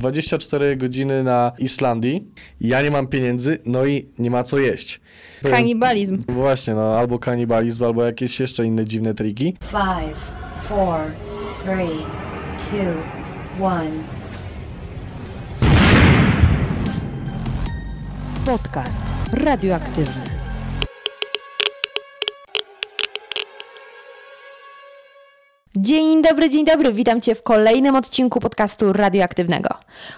24 godziny na Islandii, ja nie mam pieniędzy, no i nie ma co jeść. Kanibalizm. Właśnie, no albo kanibalizm, albo jakieś jeszcze inne dziwne triki. Five, four, three, two, one. Podcast radioaktywny. Dzień dobry, dzień dobry. Witam Cię w kolejnym odcinku podcastu radioaktywnego.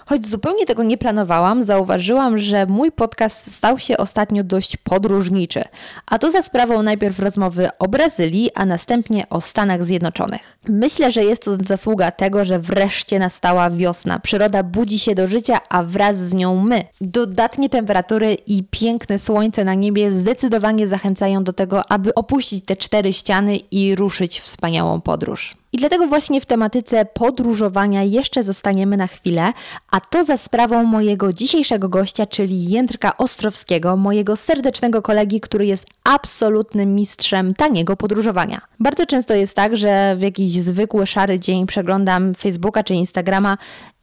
Choć zupełnie tego nie planowałam, zauważyłam, że mój podcast stał się ostatnio dość podróżniczy. A to za sprawą najpierw rozmowy o Brazylii, a następnie o Stanach Zjednoczonych. Myślę, że jest to zasługa tego, że wreszcie nastała wiosna. Przyroda budzi się do życia, a wraz z nią my. Dodatnie temperatury i piękne słońce na niebie zdecydowanie zachęcają do tego, aby opuścić te cztery ściany i ruszyć wspaniałą podróż. I dlatego właśnie w tematyce podróżowania jeszcze zostaniemy na chwilę, a to za sprawą mojego dzisiejszego gościa, czyli Jędrka Ostrowskiego, mojego serdecznego kolegi, który jest absolutnym mistrzem taniego podróżowania. Bardzo często jest tak, że w jakiś zwykły szary dzień przeglądam Facebooka czy Instagrama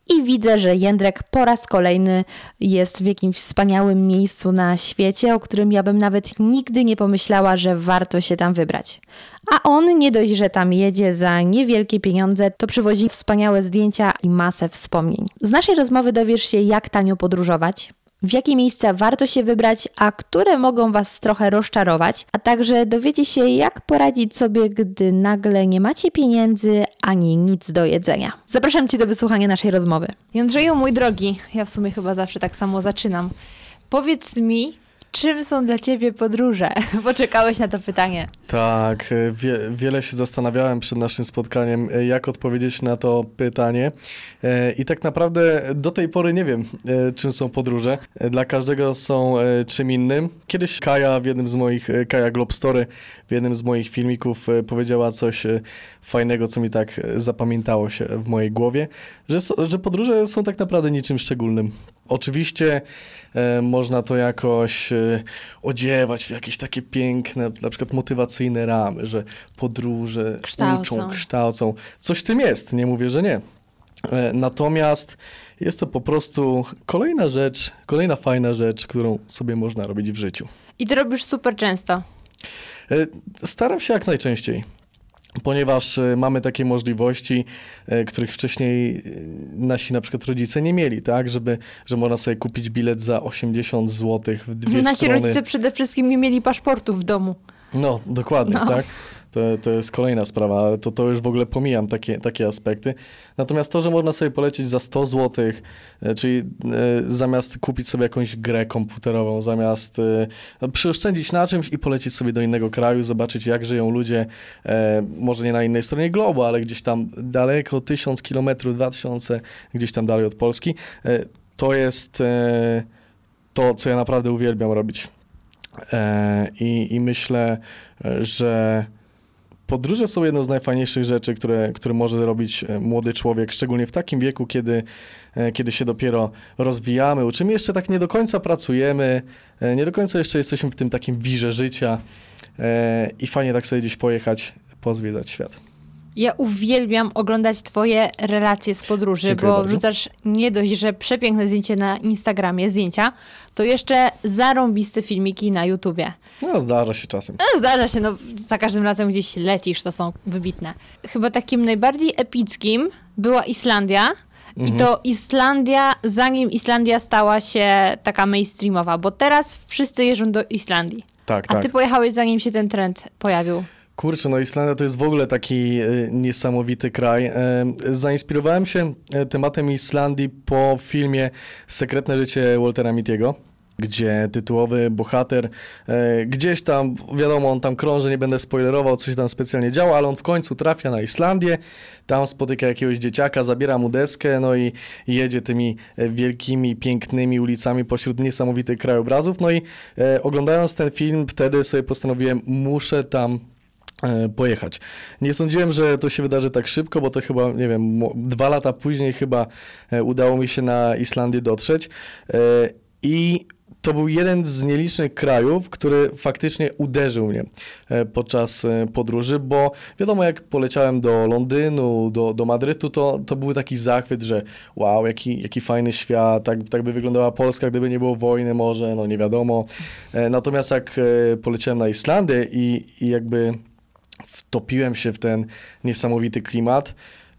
i widzę, że Jędrek po raz kolejny jest w jakimś wspaniałym miejscu na świecie, o którym ja bym nawet nigdy nie pomyślała, że warto się tam wybrać. A on nie dość, że tam jedzie za niewielkie pieniądze, to przywozi wspaniałe zdjęcia i masę wspomnień. Z naszej rozmowy dowiesz się, jak tanio podróżować, w jakie miejsca warto się wybrać, a które mogą Was trochę rozczarować, a także dowiecie się, jak poradzić sobie, gdy nagle nie macie pieniędzy ani nic do jedzenia. Zapraszam Cię do wysłuchania naszej rozmowy. Jędrzeju, mój drogi, ja w sumie chyba zawsze tak samo zaczynam. Powiedz mi, Czym są dla ciebie podróże? Poczekałeś na to pytanie. Tak, e, wie, wiele się zastanawiałem przed naszym spotkaniem, e, jak odpowiedzieć na to pytanie. E, I tak naprawdę do tej pory nie wiem, czym są podróże. Dla każdego są czym innym. Kiedyś Kaja w jednym z moich, Kaja Globstory w jednym z moich filmików powiedziała coś fajnego, co mi tak zapamiętało się w mojej głowie, że, że podróże są tak naprawdę niczym szczególnym. Oczywiście e, można to jakoś e, odziewać w jakieś takie piękne, na przykład motywacyjne ramy, że podróże kształcą. uczą, kształcą. Coś w tym jest, nie mówię, że nie. E, natomiast jest to po prostu kolejna rzecz, kolejna fajna rzecz, którą sobie można robić w życiu. I to robisz super często. E, staram się jak najczęściej ponieważ e, mamy takie możliwości, e, których wcześniej e, nasi na przykład rodzice nie mieli, tak, żeby, że można sobie kupić bilet za 80 zł w dwie nasi strony. Nasi rodzice przede wszystkim nie mieli paszportów w domu. No, dokładnie, no. tak. To, to jest kolejna sprawa, ale to, to już w ogóle pomijam takie, takie aspekty. Natomiast to, że można sobie polecieć za 100 zł, e, czyli e, zamiast kupić sobie jakąś grę komputerową, zamiast e, przyoszczędzić na czymś i polecieć sobie do innego kraju, zobaczyć jak żyją ludzie, może nie na innej stronie globu, ale gdzieś tam daleko, 1000 kilometrów, 2000, gdzieś tam dalej od Polski, to jest to, co ja naprawdę uwielbiam robić. I, i myślę, że podróże są jedną z najfajniejszych rzeczy, które, które może robić e, młody człowiek, szczególnie w takim wieku, kiedy, e, kiedy się dopiero rozwijamy, uczymy, jeszcze tak nie do końca pracujemy, e, nie do końca jeszcze jesteśmy w tym takim wirze życia i fajnie tak sobie gdzieś pojechać, pozwiedzać świat. Ja uwielbiam oglądać Twoje relacje z podróży, Dziękuję bo bardzo. wrzucasz nie dość, że przepiękne zdjęcie na Instagramie, zdjęcia, to jeszcze zarąbiste filmiki na YouTubie. No, zdarza się czasem. No, zdarza się, no za każdym razem gdzieś lecisz, to są wybitne. Chyba takim najbardziej epickim była Islandia. Mhm. I to Islandia, zanim Islandia stała się taka mainstreamowa, bo teraz wszyscy jeżdżą do Islandii. Tak, A tak. ty pojechałeś zanim się ten trend pojawił. Kurczę, no Islandia to jest w ogóle taki y, niesamowity kraj. E, zainspirowałem się e, tematem Islandii po filmie Sekretne życie Waltera Mittiego gdzie tytułowy bohater e, gdzieś tam, wiadomo, on tam krąży, nie będę spoilerował, coś tam specjalnie działa, ale on w końcu trafia na Islandię, tam spotyka jakiegoś dzieciaka, zabiera mu deskę, no i jedzie tymi wielkimi, pięknymi ulicami pośród niesamowitych krajobrazów, no i e, oglądając ten film, wtedy sobie postanowiłem, muszę tam E, pojechać. Nie sądziłem, że to się wydarzy tak szybko, bo to chyba, nie wiem, dwa lata później chyba e, udało mi się na Islandię dotrzeć. E, I to był jeden z nielicznych krajów, który faktycznie uderzył mnie e, podczas e, podróży, bo wiadomo, jak poleciałem do Londynu, do, do Madrytu, to, to był taki zachwyt, że wow, jaki, jaki fajny świat, tak, tak by wyglądała Polska, gdyby nie było wojny może, no nie wiadomo. E, natomiast jak poleciałem na Islandię i, i jakby wtopiłem się w ten niesamowity klimat,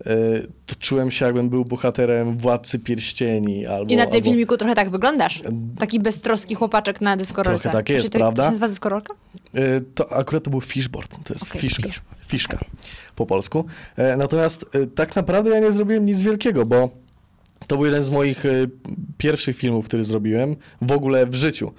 E, to czułem się, jakbym był bohaterem Władcy Pierścieni. Albo, I na tym albo... filmiku trochę tak wyglądasz. Taki beztroski chłopaczek na dyskorolce. Trochę tak jest, Czy to, prawda? To się nazywa dyskorolka? E, to akurat to był fishboard, to jest Okay, fiszka, fish. fiszka po polsku. E, natomiast tak naprawdę ja nie zrobiłem nic wielkiego, bo to był jeden z moich pierwszych filmów, który zrobiłem w ogóle w życiu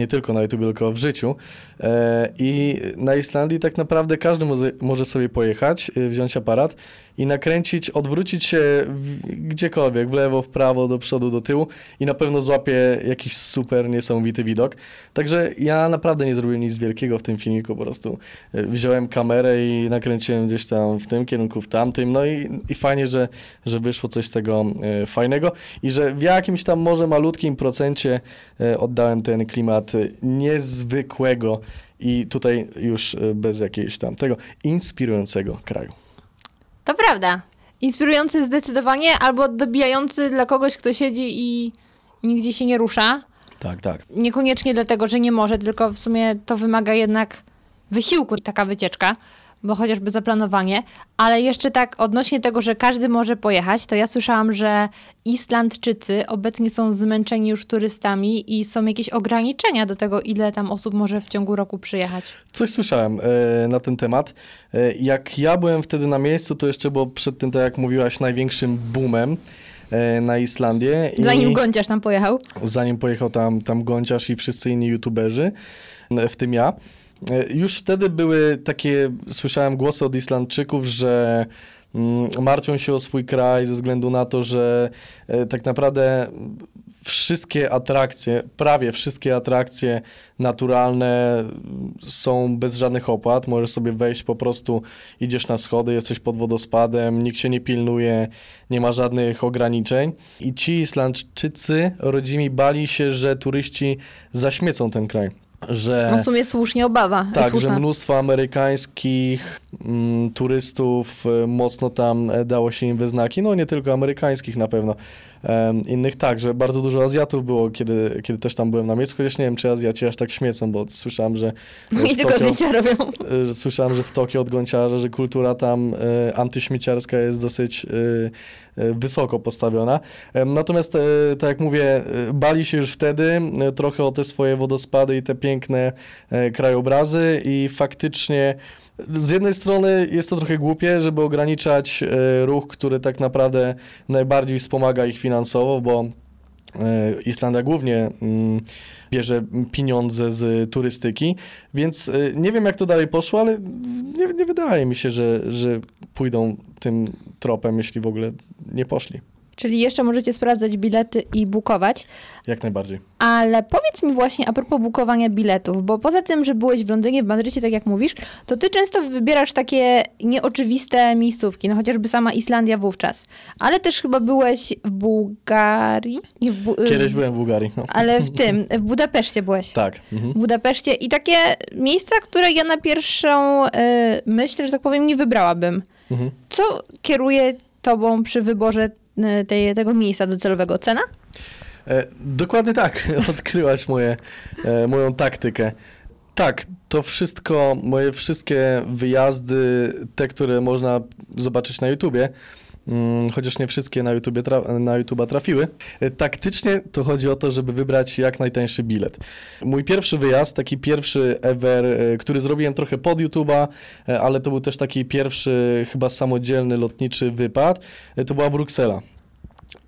nie tylko na YouTube, tylko w życiu. E, I na Islandii tak naprawdę każdy może, sobie pojechać, e, wziąć aparat i nakręcić, odwrócić się w, gdziekolwiek, w lewo, w prawo, do przodu, do tyłu i na pewno złapie jakiś super niesamowity widok. Także ja naprawdę nie zrobiłem nic wielkiego w tym filmiku, po prostu e, wziąłem kamerę i nakręciłem gdzieś tam w tym kierunku, w tamtym, no i, i fajnie, że, że wyszło coś z tego e, fajnego i że w jakimś tam może malutkim procencie e, oddałem ten klimat niezwykłego i tutaj już bez jakiegoś tam tego inspirującego kraju. To prawda. Inspirujący zdecydowanie, albo dobijający dla kogoś, kto siedzi i, i nigdzie się nie rusza. Tak, tak. Niekoniecznie dlatego, że nie może, tylko w sumie to wymaga jednak wysiłku taka wycieczka bo chociażby zaplanowanie, ale jeszcze tak odnośnie tego, że każdy może pojechać, to ja słyszałam, że Islandczycy obecnie są zmęczeni już turystami i są jakieś ograniczenia do tego, ile tam osób może w ciągu roku przyjechać. Coś słyszałem e, na ten temat. E, jak ja byłem wtedy na miejscu, to jeszcze było przed tym, tak jak mówiłaś, największym boomem e, na Islandię. Zanim Gąciarz tam pojechał? Zanim pojechał tam, tam Gąciarz i wszyscy inni youtuberzy, e, w tym ja. E, już wtedy były takie, słyszałem głosy od Islandczyków, że mm, martwią się o swój kraj ze względu na to, że e, tak naprawdę wszystkie atrakcje, prawie wszystkie atrakcje naturalne są bez żadnych opłat. Możesz sobie wejść po prostu, idziesz na schody, jesteś pod wodospadem, nikt się nie pilnuje, nie ma żadnych ograniczeń. I ci Islandczycy rodzimi bali się, że turyści zaśmiecą ten kraj że... No w sumie słusznie obawa. Tak, że mnóstwo amerykańskich mm, turystów e, mocno tam e, dało się im we znaki, no nie tylko amerykańskich na pewno, innych tak, że bardzo dużo Azjatów było, kiedy, kiedy też tam byłem na miejscu, chociaż nie wiem, czy Azjaci aż tak śmiecą, bo słyszałem, że... No i tylko zdjęcia robią. Że słyszałem, że w Tokio od gąciarza, że kultura tam e, antyśmieciarska jest dosyć e, e, wysoko postawiona. E, natomiast, e, tak jak mówię, bali się już wtedy trochę o te swoje wodospady i te piękne krajobrazy i faktycznie z jednej strony jest to trochę głupie, żeby ograniczać e, ruch, który tak naprawdę najbardziej wspomaga ich finansowo, bo e, Islandia głównie mm, bierze pieniądze z turystyki, więc e, nie wiem jak to dalej poszło, ale nie, nie wydaje mi się, że, że pójdą tym tropem, jeśli w ogóle nie poszli. Czyli jeszcze możecie sprawdzać bilety i bukować. Jak najbardziej. Ale powiedz mi właśnie a propos bukowania biletów, bo poza tym, że byłeś w Londynie, w Madrycie, tak jak mówisz, to ty często wybierasz takie nieoczywiste miejscówki, no chociażby sama Islandia wówczas. Ale też chyba byłeś w Bułgarii? W Bu Kiedyś byłem w Bułgarii. No. Ale w tym, w Budapeszcie byłeś. Tak. Mhm. W Budapeszcie i takie miejsca, które ja na pierwszą y, myśl, że tak powiem, nie wybrałabym. Mhm. Co kieruje tobą przy wyborze tej, tego miejsca docelowego. Cena? E, dokładnie tak. Odkryłaś moje, e, moją taktykę. Tak, to wszystko, moje wszystkie wyjazdy, te, które można zobaczyć na YouTubie, mm, chociaż nie wszystkie na, YouTube tra na YouTube'a trafiły. E, taktycznie to chodzi o to, żeby wybrać jak najtańszy bilet. Mój pierwszy wyjazd, taki pierwszy ever, który zrobiłem trochę pod YouTube'a, ale to był też taki pierwszy chyba samodzielny lotniczy wypad, to była Bruksela.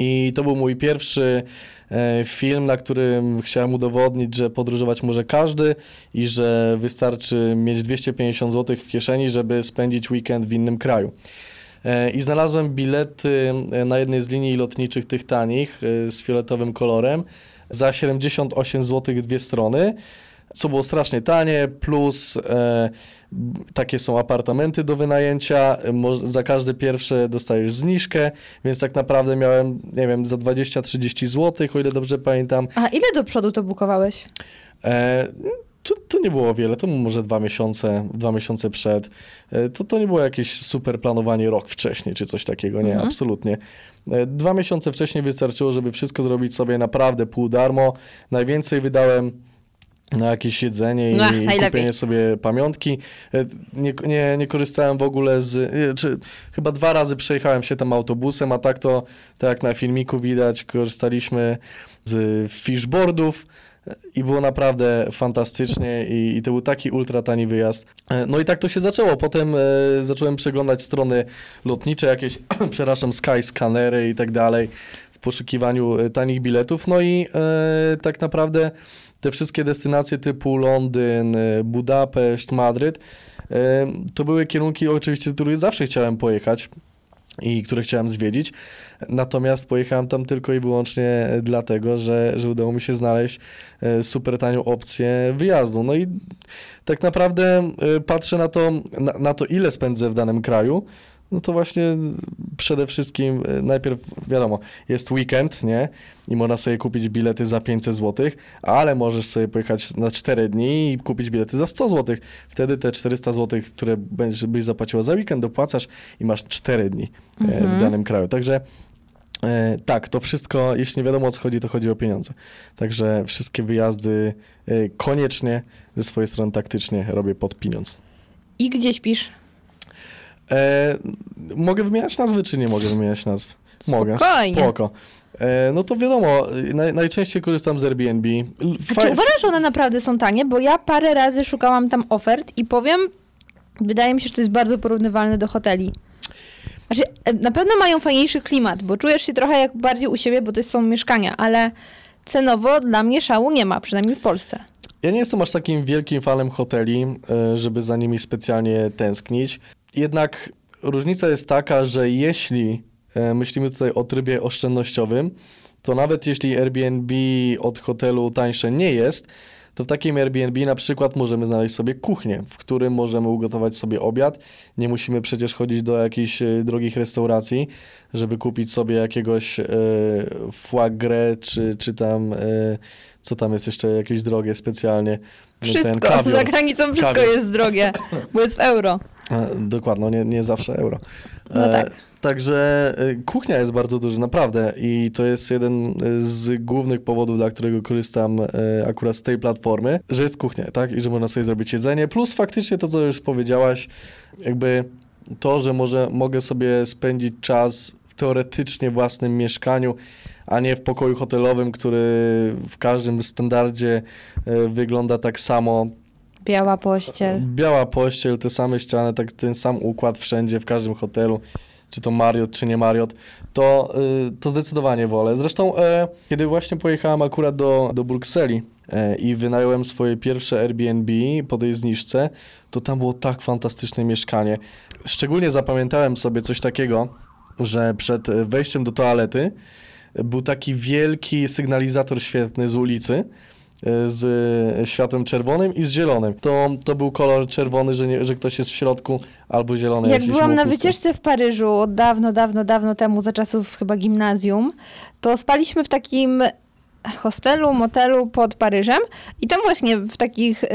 I to był mój pierwszy e, film, na którym chciałem udowodnić, że podróżować może każdy i że wystarczy mieć 250 zł w kieszeni, żeby spędzić weekend w innym kraju. E, I znalazłem bilety e, na jednej z linii lotniczych, tych tanich, z fioletowym kolorem, za 78 zł dwie strony. co było strasznie tanie, plus takie są apartamenty do wynajęcia, za każde pierwsze dostajesz zniżkę, więc tak naprawdę miałem, nie wiem, za 20-30 zł, o ile dobrze pamiętam. A ile do przodu to bukowałeś? E, to, to nie było wiele, to może dwa miesiące, dwa miesiące przed. E, to, to nie było jakieś super planowanie rok wcześniej, czy coś takiego, nie, Mhm. absolutnie. E, Dwa miesiące wcześniej wystarczyło, żeby wszystko zrobić sobie naprawdę pół darmo. Najwięcej wydałem na jakieś jedzenie i, Ach, i najlepiej. kupienie sobie pamiątki. E, Nie, nie, nie korzystałem w ogóle z... e, Czy, chyba dwa razy przejechałem się tam autobusem, a tak to, tak jak na filmiku widać, korzystaliśmy z fishboardów i było naprawdę fantastycznie i, i to był taki ultra tani wyjazd. E, No i tak to się zaczęło. Potem e, zacząłem przeglądać strony lotnicze, jakieś, przepraszam, Skyscannery i tak dalej w poszukiwaniu e, tanich biletów. No i e, tak naprawdę te wszystkie destynacje typu Londyn, e, Budapeszt, Madryt, e, to były kierunki oczywiście, do których zawsze chciałem pojechać i które chciałem zwiedzić. Natomiast pojechałem tam tylko i wyłącznie dlatego, że, że udało mi się znaleźć e, super tanią opcję wyjazdu. No i tak naprawdę patrzę na to, na, na to, ile spędzę w danym kraju. No to właśnie przede wszystkim e, najpierw wiadomo, jest weekend, nie? I można sobie kupić bilety za 500 zł, ale możesz sobie pojechać na 4 dni i kupić bilety za 100 zł. Wtedy te 400 zł, które będziesz byś zapłaciła za weekend, dopłacasz i masz 4 dni e, Mhm. w danym kraju. Także e, tak, to wszystko, jeśli nie wiadomo o co chodzi, to chodzi o pieniądze. Także wszystkie wyjazdy e, koniecznie ze swojej strony taktycznie robię pod pieniądz. I gdzie śpisz? E, mogę wymieniać nazwy, czy nie mogę wymieniać nazw? Mogę. Spokojnie. Spoko. E, no to wiadomo, naj, najczęściej korzystam z Airbnb. A fa- czy uważasz, że one naprawdę są tanie? Bo ja parę razy szukałam tam ofert i powiem, wydaje mi się, że to jest bardzo porównywalne do hoteli. Znaczy, e, na pewno mają fajniejszy klimat, bo czujesz się trochę jak bardziej u siebie, bo to są mieszkania, ale cenowo dla mnie szału nie ma, przynajmniej w Polsce. Ja nie jestem aż takim wielkim fanem hoteli, e, żeby za nimi specjalnie tęsknić. Jednak różnica jest taka, że jeśli e, myślimy tutaj o trybie oszczędnościowym, to nawet jeśli Airbnb od hotelu tańsze nie jest, to w takim Airbnb na przykład możemy znaleźć sobie kuchnię, w którym możemy ugotować sobie obiad. Nie musimy przecież chodzić do jakichś e, drogich restauracji, żeby kupić sobie jakiegoś e, foie gras, czy, czy tam, co tam jest jeszcze, jakieś drogie specjalnie. Wszystko, za granicą wszystko Kawior. jest drogie, bo jest w euro. Dokładnie, no nie, nie zawsze euro. No E, tak. Także e, kuchnia jest bardzo duża, naprawdę. I to jest jeden e, z głównych powodów, dla którego korzystam akurat z tej platformy, że jest kuchnia, tak? I że można sobie zrobić jedzenie. Plus faktycznie to, co już powiedziałaś, jakby to, że może, mogę sobie spędzić czas w teoretycznie własnym mieszkaniu, a nie w pokoju hotelowym, który w każdym standardzie e, wygląda tak samo. Biała pościel. Biała pościel, te same ściany, tak ten sam układ wszędzie, w każdym hotelu, czy to Marriott, czy nie Marriott, to, y, to zdecydowanie wolę. Zresztą, e, kiedy właśnie pojechałem akurat do, do Brukseli e, i wynająłem swoje pierwsze Airbnb po tej zniżce, to tam było tak fantastyczne mieszkanie. Szczególnie zapamiętałem sobie coś takiego, że przed e, wejściem do toalety był taki wielki sygnalizator świetny z ulicy, e, z światłem czerwonym i z zielonym. To, to był kolor czerwony, że, nie, że ktoś jest w środku, albo zielony. Jak byłam na wycieczce w Paryżu dawno, dawno, dawno temu, za czasów chyba gimnazjum, to spaliśmy w takim hostelu, motelu pod Paryżem i tam właśnie w takich y,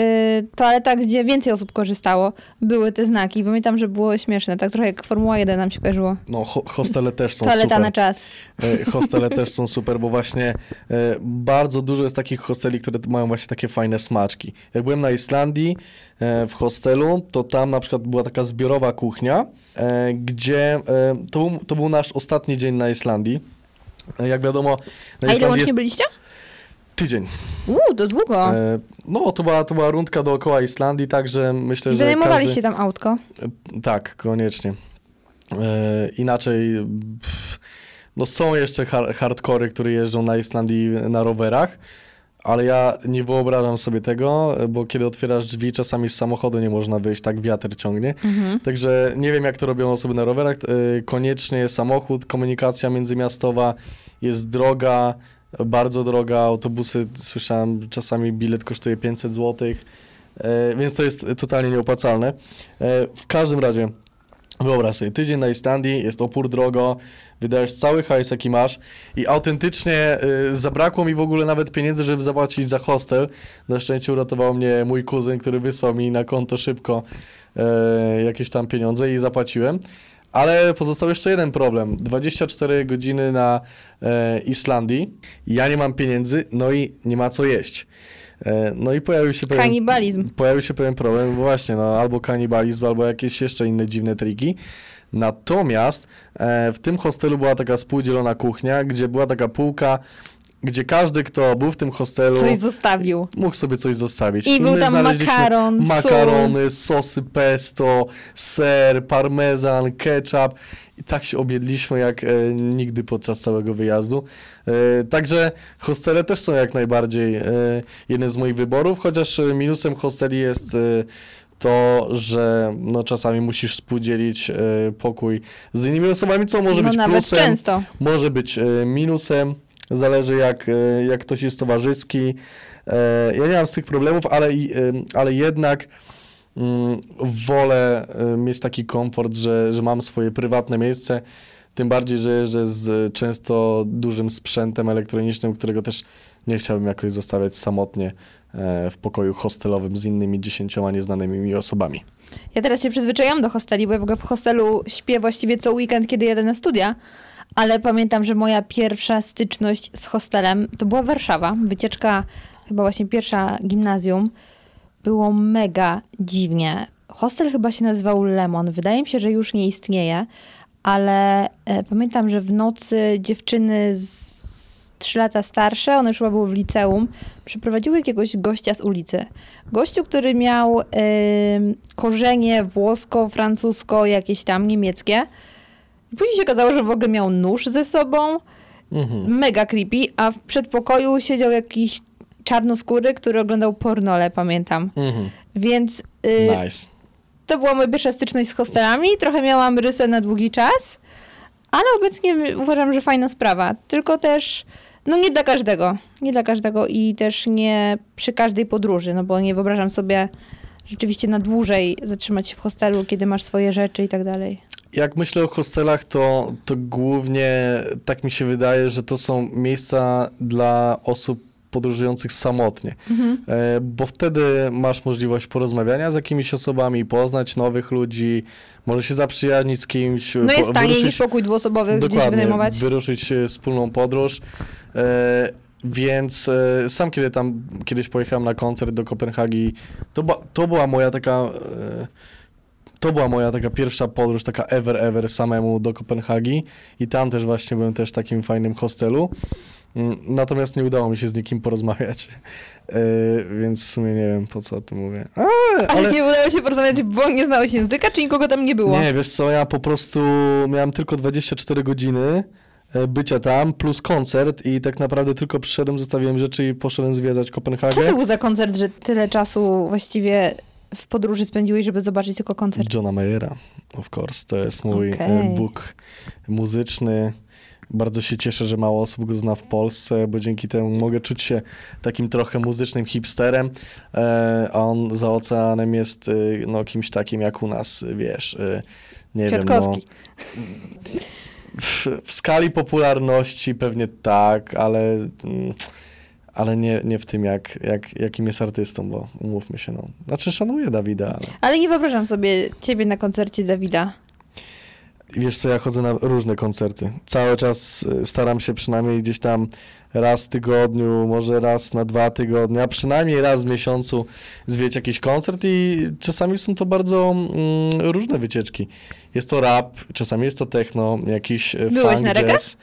toaletach, gdzie więcej osób korzystało, były te znaki. Pamiętam, że było śmieszne, tak trochę jak Formuła 1 nam się kojarzyło. No, ho hostele też są Toaleta super. na czas. E, Hostele też są super, bo właśnie e, bardzo dużo jest takich hosteli, które mają właśnie takie fajne smaczki. Jak byłem na Islandii e, w hostelu, to tam na przykład była taka zbiorowa kuchnia, gdzie to, był, to był nasz ostatni dzień na Islandii. E, Jak wiadomo, na A ile łącznie jest byliście? tydzień. Uuu, to długo. E, No, to była, to była rundka dookoła Islandii, także myślę, że Wynajmowaliście każdy... tam autko. Tak, koniecznie. E, inaczej, pff, no są jeszcze har hardkory, które jeżdżą na Islandii na rowerach, ale ja nie wyobrażam sobie tego, bo kiedy otwierasz drzwi, czasami z samochodu nie można wyjść, tak wiatr ciągnie. Mhm. Także nie wiem, jak to robią osoby na rowerach. E, koniecznie samochód, komunikacja międzymiastowa jest droga, bardzo droga, autobusy, słyszałem, czasami bilet kosztuje 500 zł, e, więc to jest totalnie nieopłacalne. E, w każdym razie, wyobraź sobie, tydzień na Islandii, jest opór drogo, wydajesz cały hajs, jaki masz i autentycznie e, zabrakło mi w ogóle nawet pieniędzy, żeby zapłacić za hostel. Na szczęście uratował mnie mój kuzyn, który wysłał mi na konto szybko e, jakieś tam pieniądze i zapłaciłem. Ale pozostał jeszcze jeden problem. 24 godziny na e, Islandii, ja nie mam pieniędzy, no i nie ma co jeść. E, no i pojawił się pewien, Kanibalizm. pojawił się pewien problem, właśnie, no albo kanibalizm, albo jakieś jeszcze inne dziwne triki. Natomiast e, w tym hostelu była taka współdzielona kuchnia, gdzie była taka półka, gdzie każdy, kto był w tym hostelu, Coś zostawił. mógł sobie coś zostawić. I był my tam makaron, makarony, sosy pesto, ser, parmezan, ketchup. I tak się objedliśmy jak e, nigdy podczas całego wyjazdu. E, także hostele też są jak najbardziej e, jeden z moich wyborów, chociaż e, minusem hosteli jest e, to, że no, czasami musisz współdzielić e, pokój z innymi osobami, co może no być plusem, często. może być minusem, zależy jak, e, jak ktoś jest towarzyski. E, Ja nie mam z tych problemów, ale, e, ale jednak mm, wolę mieć taki komfort, że, że mam swoje prywatne miejsce. Tym bardziej, że jeżdżę z często dużym sprzętem elektronicznym, którego też nie chciałbym jakoś zostawiać samotnie w pokoju hostelowym z innymi dziesięcioma nieznanymi mi osobami. Ja teraz się przyzwyczaiłam do hosteli, bo ja w ogóle w hostelu śpię właściwie co weekend, kiedy jadę na studia. Ale pamiętam, że moja pierwsza styczność z hostelem to była Warszawa. Wycieczka, chyba właśnie pierwsza gimnazjum. Było mega dziwnie. Hostel chyba się nazywał Lemon. Wydaje mi się, że już nie istnieje, ale e, pamiętam, że w nocy dziewczyny z 3 lata starsze, one już chyba były w liceum, przyprowadziły jakiegoś gościa z ulicy. Gościu, który miał korzenie włosko-francusko, jakieś tam niemieckie. Później się okazało, że w ogóle miał nóż ze sobą. Mhm. Mega creepy. A w przedpokoju siedział jakiś czarnoskóry, który oglądał pornole, pamiętam. Mhm. Więc y, Nice. to była moja pierwsza styczność z hostelami. Trochę miałam rysę na długi czas, ale obecnie uważam, że fajna sprawa. Tylko też, no nie dla każdego. Nie dla każdego i też nie przy każdej podróży, no bo nie wyobrażam sobie rzeczywiście na dłużej zatrzymać się w hostelu, kiedy masz swoje rzeczy i tak dalej. Jak myślę o hostelach, to, to głównie tak mi się wydaje, że to są miejsca dla osób podróżujących samotnie, e, bo wtedy masz możliwość porozmawiania z jakimiś osobami, poznać nowych ludzi, może się zaprzyjaźnić z kimś. No jest po- taniej wyruszyć- niż pokój dwuosobowy gdzieś Dokładnie, wynajmować. wyruszyć e, wspólną podróż. E, więc e, sam kiedy tam kiedyś pojechałem na koncert do Kopenhagi, to, ba, to była moja taka. E, to była moja taka pierwsza podróż, taka ever, ever samemu do Kopenhagi i tam też właśnie byłem też w takim fajnym hostelu. Mm, Natomiast nie udało mi się z nikim porozmawiać, e, więc w sumie nie wiem po co o tym mówię. A, Ale ale nie udało się porozmawiać, bo nie znałeś języka, czy nikogo tam nie było? nie, wiesz co, ja po prostu miałem tylko 24 godziny e, bycia tam, plus koncert i tak naprawdę tylko przyszedłem, zostawiłem rzeczy i poszedłem zwiedzać Co Kopenhagę. to był za koncert, że tyle czasu właściwie w podróży spędziłeś, żeby zobaczyć tylko koncert? Johna Mayera, of course. To jest mój e, Bóg muzyczny. Bardzo się cieszę, że mało osób go zna w Polsce, bo dzięki temu mogę czuć się takim trochę muzycznym hipsterem, e, a on za oceanem jest e, no, kimś takim jak u nas, wiesz, nie wiem, no, w, w skali popularności pewnie tak, ale, mm, ale nie, nie w tym, jak, jak, jakim jest artystą, bo umówmy się, no. Znaczy szanuję Dawida, ale Ale nie wyobrażam sobie ciebie na koncercie Dawida. wiesz co, ja chodzę na różne koncerty. Cały czas y, staram się przynajmniej gdzieś tam raz w tygodniu, może raz na dwa tygodnie, a przynajmniej raz w miesiącu zwiedzić jakiś koncert i czasami są to bardzo mm, różne wycieczki. Jest to rap, czasami jest to techno, jakiś e, Byłeś funk, na reggae? jazz.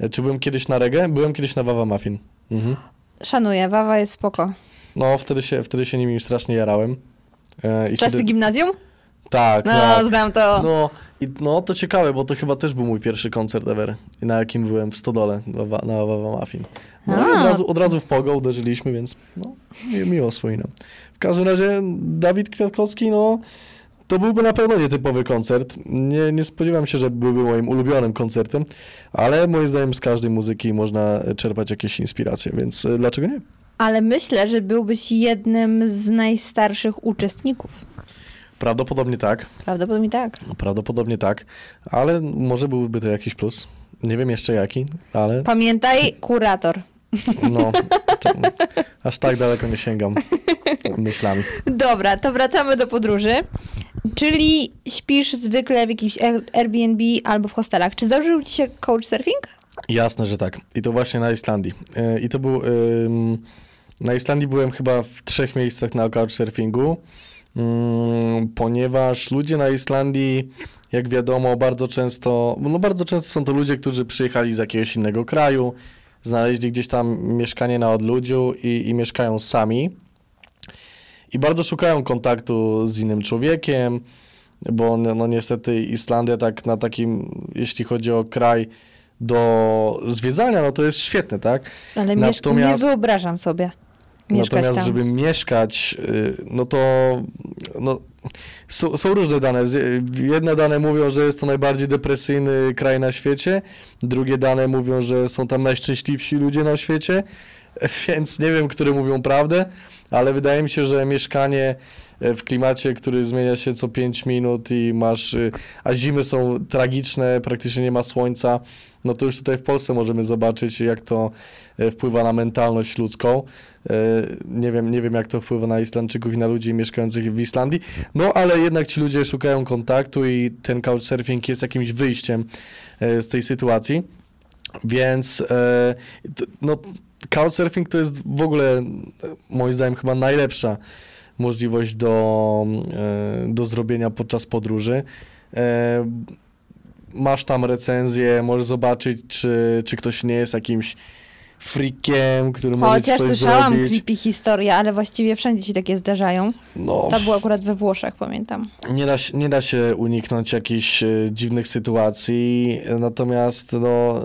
E, Czy byłem kiedyś na reggae? Byłem kiedyś na Wawa Muffin. Mhm. Szanuję, Wawa jest spoko. No, wtedy się, wtedy się nimi strasznie jarałem. E, i Czasy wtedy, gimnazjum? tak, No, tak. znam to. No, i, no to ciekawe, bo to chyba też był mój pierwszy koncert ever, na jakim byłem w Stodole, na Wawa- Muffin. No i A. od razu, od razu w pogo uderzyliśmy, więc no, mi- miło wspominam. W każdym razie Dawid Kwiatkowski, no, to byłby na pewno nietypowy koncert. Nie, nie spodziewam się, że byłby moim ulubionym koncertem, ale moim zdaniem z każdej muzyki można czerpać jakieś inspiracje, więc e, dlaczego nie? Ale myślę, że byłbyś jednym z najstarszych uczestników. Prawdopodobnie tak. Prawdopodobnie tak. Prawdopodobnie tak, ale może byłby to jakiś plus. Nie wiem jeszcze jaki, ale Pamiętaj, kurator. no, to, aż tak daleko nie sięgam myślami. Dobra, to wracamy do podróży. Czyli śpisz zwykle w jakimś Air- Airbnb albo w hostelach. Czy zdarzył ci się couchsurfing? Jasne, że tak. I to właśnie na Islandii. E, I to był. Na Islandii byłem chyba w trzech miejscach na couchsurfingu, ym, ponieważ ludzie na Islandii, jak wiadomo, bardzo często, no bardzo często są to ludzie, którzy przyjechali z jakiegoś innego kraju, znaleźli gdzieś tam mieszkanie na odludziu i, i mieszkają sami. I bardzo szukają kontaktu z innym człowiekiem, bo no, niestety Islandia tak na takim, jeśli chodzi o kraj do zwiedzania, no to jest świetne, tak? Ale Natomiast- nie wyobrażam sobie Natomiast, tam. żeby mieszkać, y, no to no, są, są różne dane. Jedne dane mówią, że jest to najbardziej depresyjny kraj na świecie, drugie dane mówią, że są tam najszczęśliwsi ludzie na świecie, więc nie wiem, które mówią prawdę, ale wydaje mi się, że mieszkanie e, w klimacie, który zmienia się co 5 minut i masz, y, a zimy są tragiczne, praktycznie nie ma słońca, no to już tutaj w Polsce możemy zobaczyć, jak to e, wpływa na mentalność ludzką. E, Nie wiem, nie wiem, jak to wpływa na Islandczyków i na ludzi mieszkających w Islandii, no ale jednak ci ludzie szukają kontaktu i ten couchsurfing jest jakimś wyjściem z tej sytuacji. Więc no, couchsurfing to jest w ogóle, moim zdaniem, chyba najlepsza możliwość do, e, do zrobienia podczas podróży. E, Masz tam recenzję, możesz zobaczyć, czy, czy ktoś nie jest jakimś freakiem, który może ci Chociaż coś słyszałam zrobić. creepy historie, ale właściwie wszędzie się takie zdarzają. No, To było akurat we Włoszech, pamiętam. nie da, się, nie da się uniknąć jakichś e, dziwnych sytuacji, e, natomiast no,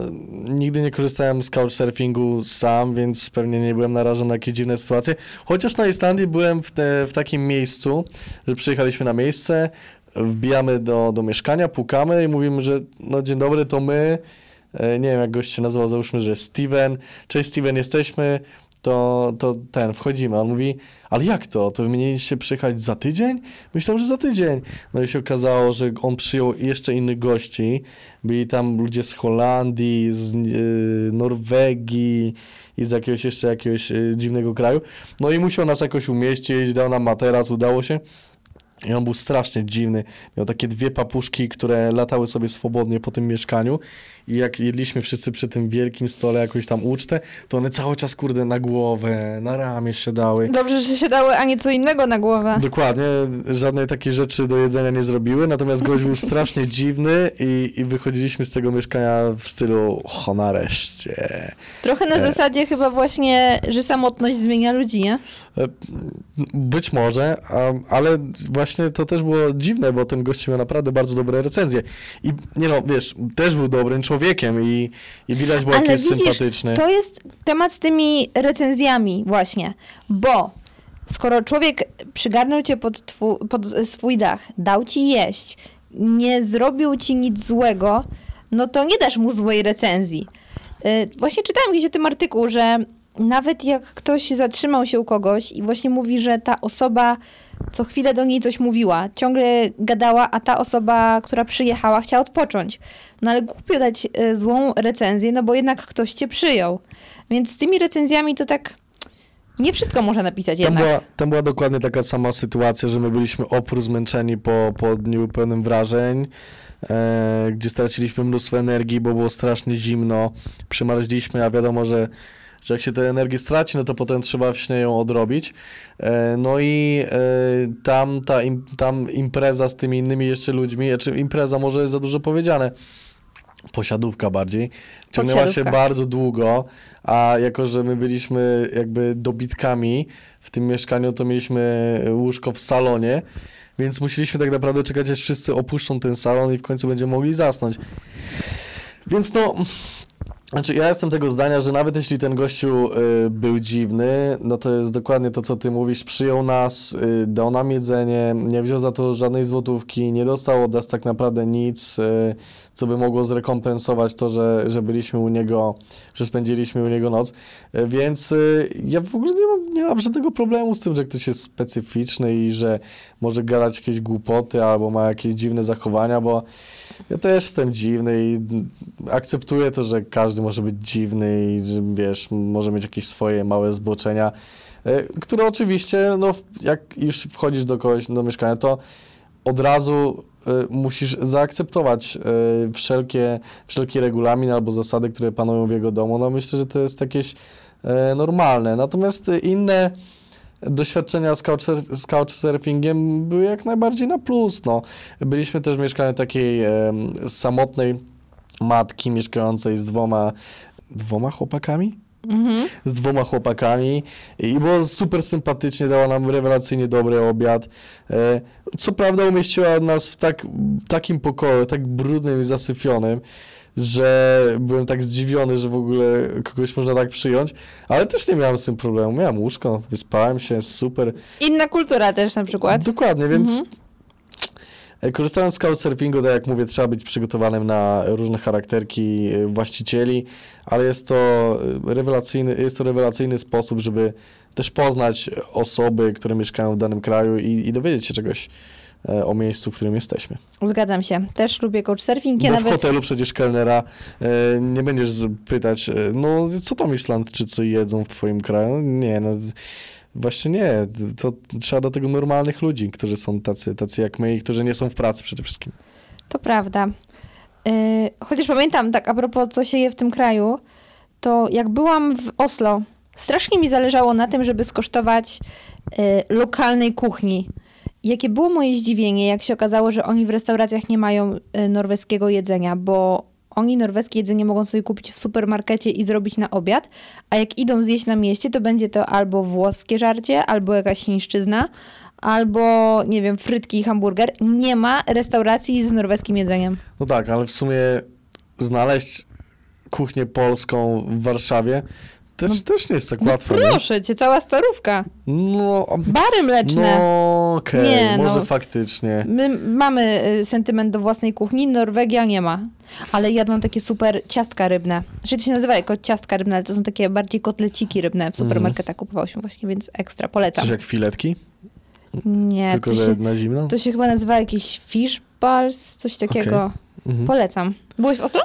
nigdy nie korzystałem z couchsurfingu sam, więc pewnie nie byłem narażony na jakieś dziwne sytuacje. Chociaż na Islandii byłem w, te, w takim miejscu, że przyjechaliśmy na miejsce, wbijamy do, do mieszkania, pukamy i mówimy, że no dzień dobry, to my, nie wiem jak gość się nazywał, załóżmy, że Steven, cześć Steven, jesteśmy, to, to ten, wchodzimy. On mówi, ale jak to? To wy mieliście przyjechać za tydzień? Myślałem, że za tydzień. No i się okazało, że on przyjął jeszcze innych gości. Byli tam ludzie z Holandii, z yy, Norwegii i z jakiegoś jeszcze jakiegoś yy, dziwnego kraju. No i musiał nas jakoś umieścić, dał nam materac, udało się. I on był strasznie dziwny. Miał takie dwie papuszki, które latały sobie swobodnie po tym mieszkaniu. I jak jedliśmy wszyscy przy tym wielkim stole jakąś tam ucztę, to one cały czas, kurde, na głowę, na ramię się dały. Dobrze, że się dały, a nie co innego na głowę. Dokładnie, żadnej takiej rzeczy do jedzenia nie zrobiły, natomiast gość był strasznie dziwny i, i wychodziliśmy z tego mieszkania w stylu, o nareszcie. Trochę na E. zasadzie chyba właśnie, że samotność zmienia ludzi, nie? E, Być może, ale właśnie to też było dziwne, bo ten gość miał naprawdę bardzo dobre recenzje. I nie no, wiesz, też był dobrym człowiekiem i, i widać było, jaki jest widzisz, sympatyczny. To jest temat z tymi recenzjami właśnie, bo skoro człowiek przygarnął cię pod, twu, pod swój dach, dał ci jeść, nie zrobił ci nic złego, no to nie dasz mu złej recenzji. Yy, Właśnie czytałam gdzieś o tym artykuł, że nawet jak ktoś zatrzymał się u kogoś i właśnie mówi, że ta osoba co chwilę do niej coś mówiła, ciągle gadała, a ta osoba, która przyjechała, chciała odpocząć. No ale głupio dać y, złą recenzję, no bo jednak ktoś cię przyjął. Więc z tymi recenzjami to tak nie wszystko można napisać Tam jednak. była, tam była dokładnie taka sama sytuacja, że my byliśmy opór zmęczeni po, po dniu pełnym wrażeń, e, gdzie straciliśmy mnóstwo energii, bo było strasznie zimno, przymarzliśmy, a wiadomo, że, że jak się tę energię straci, no to potem trzeba wśnie ją odrobić. E, no i e, tam ta im, tam impreza z tymi innymi jeszcze ludźmi, znaczy impreza może jest za dużo powiedziane, posiadówka bardziej, ciągnęła się bardzo długo, a jako, że my byliśmy jakby dobitkami w tym mieszkaniu, to mieliśmy łóżko w salonie, więc musieliśmy tak naprawdę czekać, aż wszyscy opuszczą ten salon i w końcu będziemy mogli zasnąć. Więc no, Znaczy, ja jestem tego zdania, że nawet jeśli ten gościu y, był dziwny, no to jest dokładnie to, co ty mówisz. Przyjął nas, y, dał nam jedzenie, nie wziął za to żadnej złotówki, nie dostał od nas tak naprawdę nic, y, co by mogło zrekompensować to, że, że byliśmy u niego, że spędziliśmy u niego noc. Y, więc y, ja w ogóle nie mam, nie mam żadnego problemu z tym, że ktoś jest specyficzny i że może gadać jakieś głupoty albo ma jakieś dziwne zachowania, bo ja też jestem dziwny i akceptuję to, że każdy może być dziwny i wiesz, może mieć jakieś swoje małe zboczenia, e, które oczywiście, no, jak już wchodzisz do kogoś do mieszkania, to od razu e, musisz zaakceptować e, wszelkie, wszelki regulamin albo zasady, które panują w jego domu. No myślę, że to jest jakieś normalne. Natomiast inne doświadczenia z, couchsurf- z couchsurfingiem były jak najbardziej na plus. No. Byliśmy też w mieszkaniu takiej em, samotnej matki mieszkającej z dwoma, dwoma chłopakami? Mhm. z dwoma chłopakami i było super sympatycznie, dała nam rewelacyjnie dobry obiad. E, Co prawda umieściła nas w tak, takim pokoju, tak brudnym i zasyfionym, że byłem tak zdziwiony, że w ogóle kogoś można tak przyjąć, ale też nie miałem z tym problemu. Miałem łóżko, wyspałem się, super. Inna kultura też na przykład. Dokładnie, więc Mhm. E, Korzystając z couchsurfingu, tak jak mówię, trzeba być przygotowanym na różne charakterki e, właścicieli, ale jest to e, rewelacyjny, jest to rewelacyjny sposób, żeby też poznać osoby, które mieszkają w danym kraju i, i dowiedzieć się czegoś o miejscu, w którym jesteśmy. Zgadzam się. Też lubię couchsurfing. Ja w nawet... hotelu przecież kelnera e, nie będziesz pytać, no co tam Islandczycy jedzą w twoim kraju? Nie, no właśnie nie. To trzeba do tego normalnych ludzi, którzy są tacy, tacy jak my i którzy nie są w pracy przede wszystkim. To prawda. Yy, chociaż pamiętam, tak a propos, co się je w tym kraju, to jak byłam w Oslo, strasznie mi zależało na tym, żeby skosztować yy, lokalnej kuchni. Jakie było moje zdziwienie, jak się okazało, że oni w restauracjach nie mają yy, norweskiego jedzenia, bo oni norweskie jedzenie mogą sobie kupić w supermarkecie i zrobić na obiad, a jak idą zjeść na mieście, to będzie to albo włoskie żarcie, albo jakaś chińszczyzna, albo, nie wiem, frytki i hamburger. Nie ma restauracji z norweskim jedzeniem. No tak, ale w sumie znaleźć kuchnię polską w Warszawie też, też nie jest tak łatwo. nie? Proszę cię, cała starówka. No, Bary mleczne. no okej, Nie, no. może faktycznie. My mamy y, sentyment do własnej kuchni, Norwegia nie ma. Ale jadłam takie super ciastka rybne. Znaczy to się nazywa jako ciastka rybne, ale to są takie bardziej kotleciki rybne. W supermarketach kupowałyśmy właśnie, więc ekstra polecam. Coś jak filetki, Nie, tylko to się, na zimno. to się chyba nazywa jakiś fish balls, coś takiego. Mhm. Polecam. Byłeś w Oslo?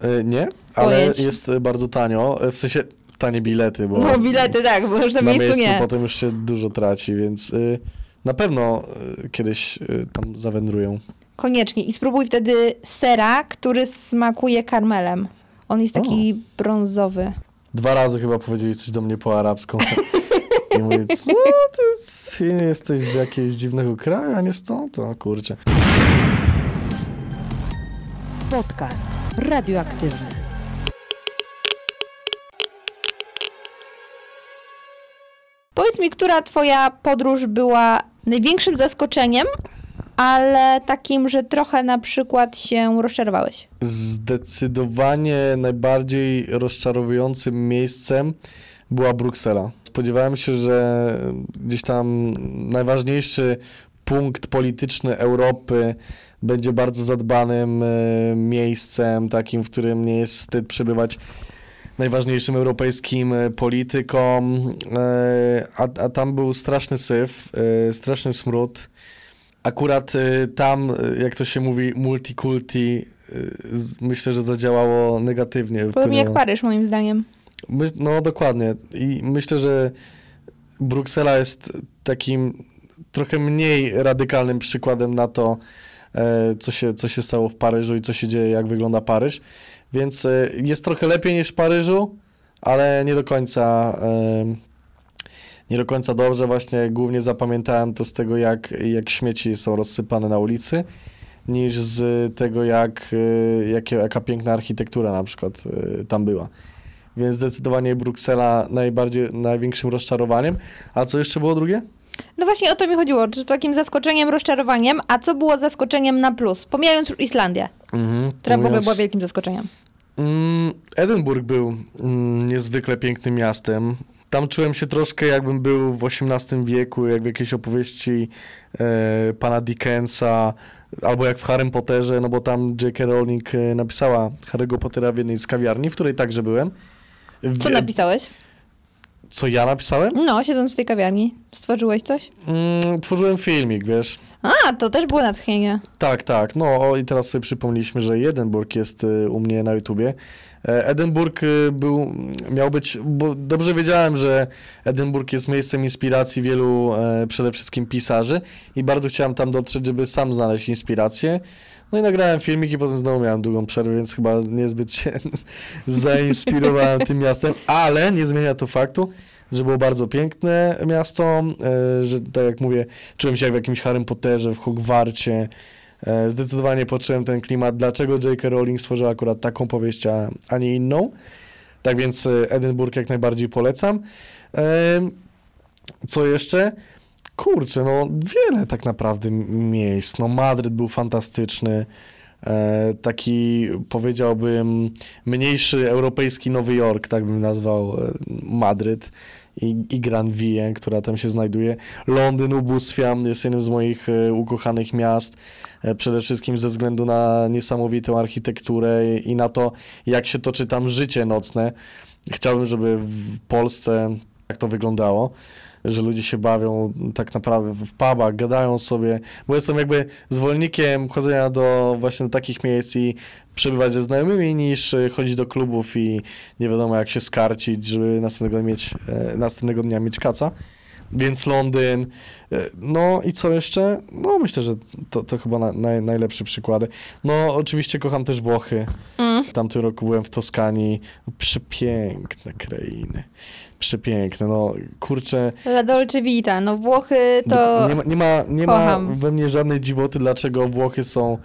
E, nie, ale Pojedź. jest bardzo tanio, e, w sensie tanie bilety, bo No bilety tak, bo już na, na miejscu miejscu nie. potem już się dużo traci, więc y, na pewno y, kiedyś y, tam zawędrują. Koniecznie. I spróbuj wtedy sera, który smakuje karmelem. On jest taki brązowy. Dwa razy chyba powiedzieli coś do mnie po arabsku. I mówię, co ty jesteś z jakiegoś dziwnego kraju, a nie stąd? To kurczę. Podcast radioaktywny. Powiedz mi, która twoja podróż była największym zaskoczeniem, ale takim, że trochę na przykład się rozczarowałeś? Zdecydowanie najbardziej rozczarowującym miejscem była Bruksela. Spodziewałem się, że gdzieś tam najważniejszy punkt polityczny Europy będzie bardzo zadbanym e, miejscem, takim, w którym nie jest wstyd przebywać najważniejszym europejskim e, politykom, e, a, a tam był straszny syf, e, straszny smród. Akurat tam, jak to się mówi, multikulti, myślę, że zadziałało negatywnie. Podobnie jak. Paryż, moim zdaniem. My, no dokładnie. I myślę, że Bruksela jest takim trochę mniej radykalnym przykładem na to, co się, co się stało w Paryżu i co się dzieje, jak wygląda Paryż. Więc e, jest trochę lepiej niż w Paryżu, ale nie do końca. Nie do końca dobrze, właśnie głównie zapamiętałem to z tego, jak, jak śmieci są rozsypane na ulicy, niż z tego, jak, e, jakie, jaka piękna architektura na przykład e, tam była. Więc zdecydowanie Bruksela najbardziej, największym rozczarowaniem. A co jeszcze było drugie? No właśnie o to mi chodziło, czy takim zaskoczeniem, rozczarowaniem, a co było zaskoczeniem na plus? Pomijając już Islandię, Mhm. która w ogóle była wielkim zaskoczeniem. Mm, Edynburg był mm, niezwykle pięknym miastem. Tam czułem się troszkę jakbym był w XVIII wieku, jak w jakiejś opowieści e, pana Dickensa, albo jak w Harrym Potterze, no bo tam J.K. Rowling e, napisała Harry'ego Pottera w jednej z kawiarni, w której także byłem. W, Co napisałeś? Co ja napisałem? No, siedząc w tej kawiarni. Stworzyłeś coś? Mm, tworzyłem filmik, wiesz. A, to też było natchnienie. Tak, tak. No o, i teraz sobie przypomnieliśmy, że Edynburg jest y, u mnie na YouTubie. E, Edynburg y, był, miał być, bo dobrze wiedziałem, że Edynburg jest miejscem inspiracji wielu e, przede wszystkim pisarzy i bardzo chciałem tam dotrzeć, żeby sam znaleźć inspirację. No i nagrałem filmik i potem znowu miałem długą przerwę, więc chyba niezbyt się zainspirowałem tym miastem, ale nie zmienia to faktu, że było bardzo piękne miasto, e, że tak jak mówię, czułem się jak w jakimś Harrym Potterze, w Hogwarcie. E, Zdecydowanie poczułem ten klimat, dlaczego J.K. Rowling stworzyła akurat taką powieść, a, nie inną. Tak więc e, Edynburg jak najbardziej polecam. Co jeszcze? Kurczę, no wiele tak naprawdę miejsc. No Madryt był fantastyczny. E, taki powiedziałbym mniejszy europejski Nowy Jork, tak bym nazwał e, Madryt i, i Grand Vie, która tam się znajduje. Londyn ubóstwiam, jest jednym z moich e, ukochanych miast, e, przede wszystkim ze względu na niesamowitą architekturę i na to, jak się toczy tam życie nocne. Chciałbym, żeby w Polsce tak to wyglądało że ludzie się bawią tak naprawdę w pubach, gadają sobie, bo jestem jakby zwolennikiem chodzenia do właśnie do takich miejsc i przebywać ze znajomymi niż chodzić do klubów i nie wiadomo jak się skarcić, żeby następnego, mieć, e, następnego dnia mieć kaca. Więc Londyn, e, no i co jeszcze? No myślę, że to, to chyba na, naj, najlepsze przykłady. No oczywiście kocham też Włochy. Mm. W tamtym roku byłem w Toskanii. Przepiękne krainy. Przepiękne, no kurczę, La Dolce Vita. No Włochy to... nie ma, nie ma, nie ma kocham. we mnie żadnej dziwoty, dlaczego Włochy są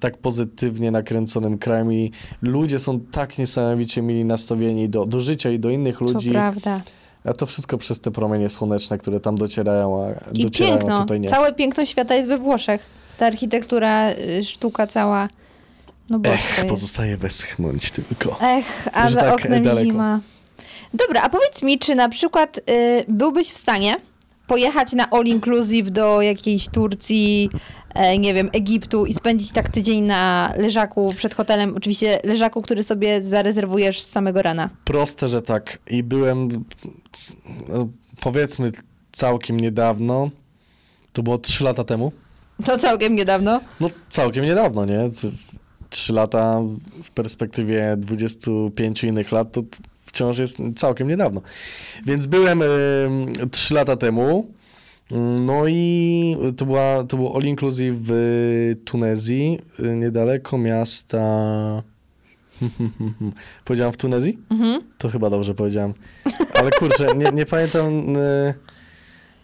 tak pozytywnie nakręconym krajem i ludzie są tak niesamowicie mili nastawieni do, do życia i do innych To ludzi. prawda. A to wszystko przez te promienie słoneczne, które tam docierają, a I docierają, piękno. tutaj nie. Całe piękno świata jest we Włoszech. Ta architektura, y, sztuka cała. No Ech, pozostaje westchnąć tylko. Ech, a Że za tak oknem daleko. zima. Dobra, a powiedz mi, czy na przykład y, byłbyś w stanie pojechać na all inclusive do jakiejś Turcji, e, nie wiem, Egiptu i spędzić tak tydzień na leżaku przed hotelem, oczywiście leżaku, który sobie zarezerwujesz z samego rana. Proste, że tak. I byłem, no, powiedzmy, całkiem niedawno. To było trzy lata temu. To całkiem niedawno. No całkiem niedawno, nie? T- Trzy lata w perspektywie 25 innych lat to wciąż jest całkiem niedawno. Więc byłem em, trzy lata temu. No i to, była, to było all inclusive w Tunezji, y, niedaleko miasta. Powiedziałem w Tunezji? Mhm. To chyba dobrze powiedziałem. Ale kurczę, nie, nie pamiętam. y,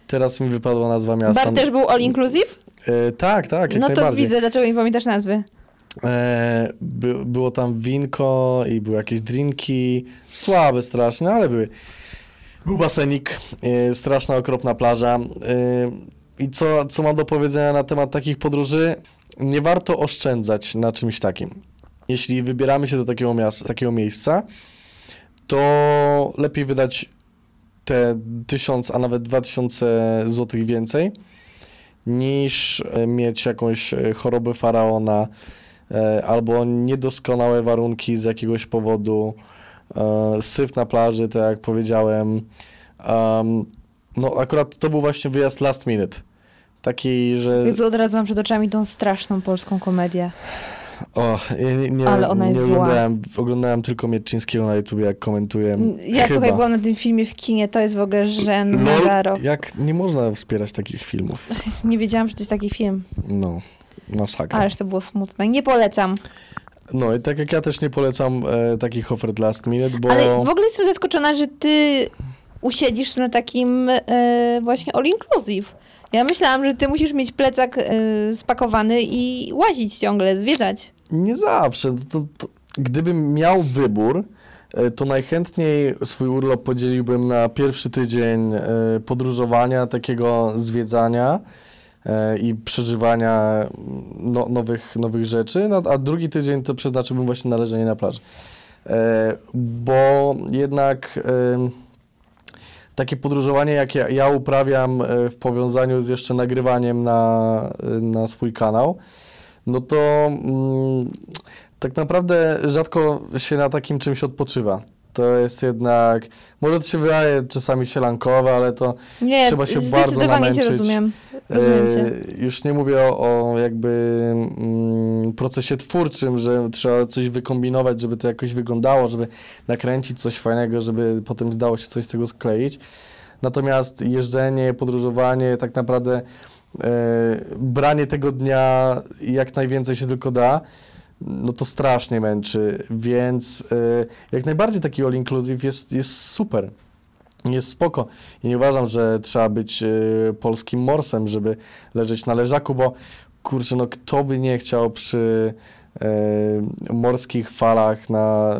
Teraz mi wypadła nazwa miasta. Bar też był all inclusive? Y, tak, tak, jak no to widzę, dlaczego nie pamiętasz nazwy. E, by, było tam winko i były jakieś drinki, słabe strasznie, ale były. Był basenik, e, straszna, okropna plaża. E, I co, co mam do powiedzenia na temat takich podróży? Nie warto oszczędzać na czymś takim. Jeśli wybieramy się do takiego, takiego miejsca, to lepiej wydać te tysiąc, a nawet dwa tysiące złotych więcej, niż mieć jakąś chorobę faraona, albo niedoskonałe warunki z jakiegoś powodu, e, syf na plaży, tak jak powiedziałem. Em, no akurat to był właśnie wyjazd last minute. Taki, że... Jezu, od razu mam przed oczami tą straszną polską komedię. O, nie, nie, Ale ona jest nie zła. oglądałem, oglądałem tylko Mieczyńskiego na YouTube, jak komentuję. Ja Chyba. słuchaj, byłam na tym filmie w kinie, to jest w ogóle żen Lol, na rok. jak nie można wspierać takich filmów? Nie wiedziałam, że to jest taki film, No, masakra. ależ to było smutne. Nie polecam. No i tak jak ja też nie polecam e, takich ofert last minute, bo... Ale w ogóle jestem zaskoczona, że ty usiedzisz na takim e, właśnie all inclusive. Ja myślałam, że ty musisz mieć plecak e, spakowany i łazić ciągle, zwiedzać. Nie zawsze. To, to, gdybym miał wybór, e, to najchętniej swój urlop podzieliłbym na pierwszy tydzień e, podróżowania, takiego zwiedzania i przeżywania no, nowych, nowych rzeczy, no, a drugi tydzień to przeznaczyłbym właśnie na leżenie na plaży. E, bo jednak takie podróżowanie, jak ja, ja uprawiam e, w powiązaniu z jeszcze nagrywaniem na, e, na swój kanał, no to mm, tak naprawdę rzadko się na takim czymś odpoczywa. To jest jednak, może to się wydaje czasami sielankowe, ale to Nie, Trzeba się bardzo zdecydowanie cię namęczyć. rozumiem. Rozumiem cię. E, już nie mówię o, o jakby mm, procesie twórczym, że trzeba coś wykombinować, żeby to jakoś wyglądało, żeby nakręcić coś fajnego, żeby potem zdało się coś z tego skleić. Natomiast jeżdżenie, podróżowanie, tak naprawdę e, branie tego dnia jak najwięcej się tylko da, no to strasznie męczy, więc e, jak najbardziej taki all inclusive jest, jest super. Jest spoko. I nie uważam, że trzeba być e, polskim morsem, żeby leżeć na leżaku, bo kurczę, no kto by nie chciał przy e, morskich falach na,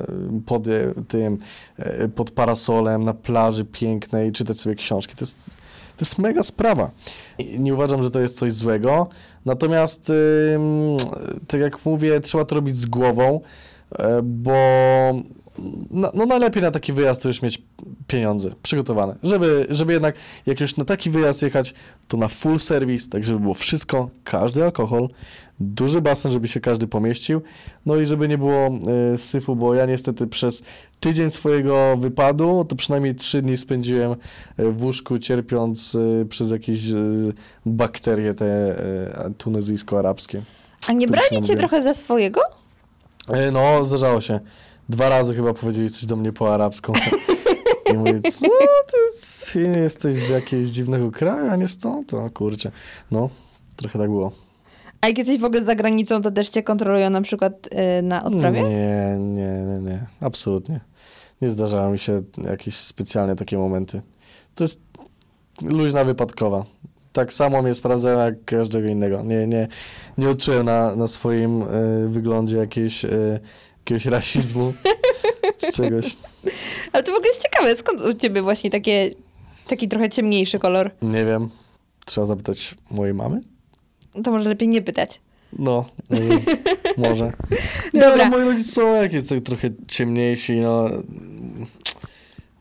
pod e, tym, e, pod parasolem, na plaży pięknej, czytać sobie książki. To jest, jest mega sprawa. I Nie uważam, że to jest coś złego. Natomiast, tak jak mówię, trzeba to robić z głową, e, bo no, no najlepiej na taki wyjazd to już mieć pieniądze przygotowane, żeby, żeby jednak jak już na taki wyjazd jechać, to na full service, tak żeby było wszystko, każdy alkohol, duży basen, żeby się każdy pomieścił, no i żeby nie było y, syfu, bo ja niestety przez tydzień swojego wypadu, to przynajmniej trzy dni spędziłem y, w łóżku, cierpiąc y, przez jakieś y, bakterie te y, tunezyjsko-arabskie. A nie to brali cię trochę za swojego? E, No, zdarzało się. Dwa razy chyba powiedzieli coś do mnie po arabsku. I mówię, co ty, ty jesteś z jakiegoś dziwnego kraju, a nie stąd? To kurczę. No, trochę tak było. A jak jesteś w ogóle za granicą, to też cię kontrolują na przykład y, na odprawie? Nie, nie, nie, nie. Absolutnie. Nie zdarzały mi się jakieś specjalnie takie momenty. To jest luźna wypadkowa. Tak samo mnie sprawdzają jak każdego innego. Nie, nie, nie odczułem na, na swoim e, wyglądzie jakiejś, e, jakiegoś rasizmu czy czegoś. Ale to w ogóle jest ciekawe, skąd u ciebie właśnie takie, taki trochę ciemniejszy kolor? Nie wiem. Trzeba zapytać mojej mamy? To może lepiej nie pytać. No, jest, może. Nie, Dobra. no, moi rodzice są jakieś tak trochę ciemniejsi, no.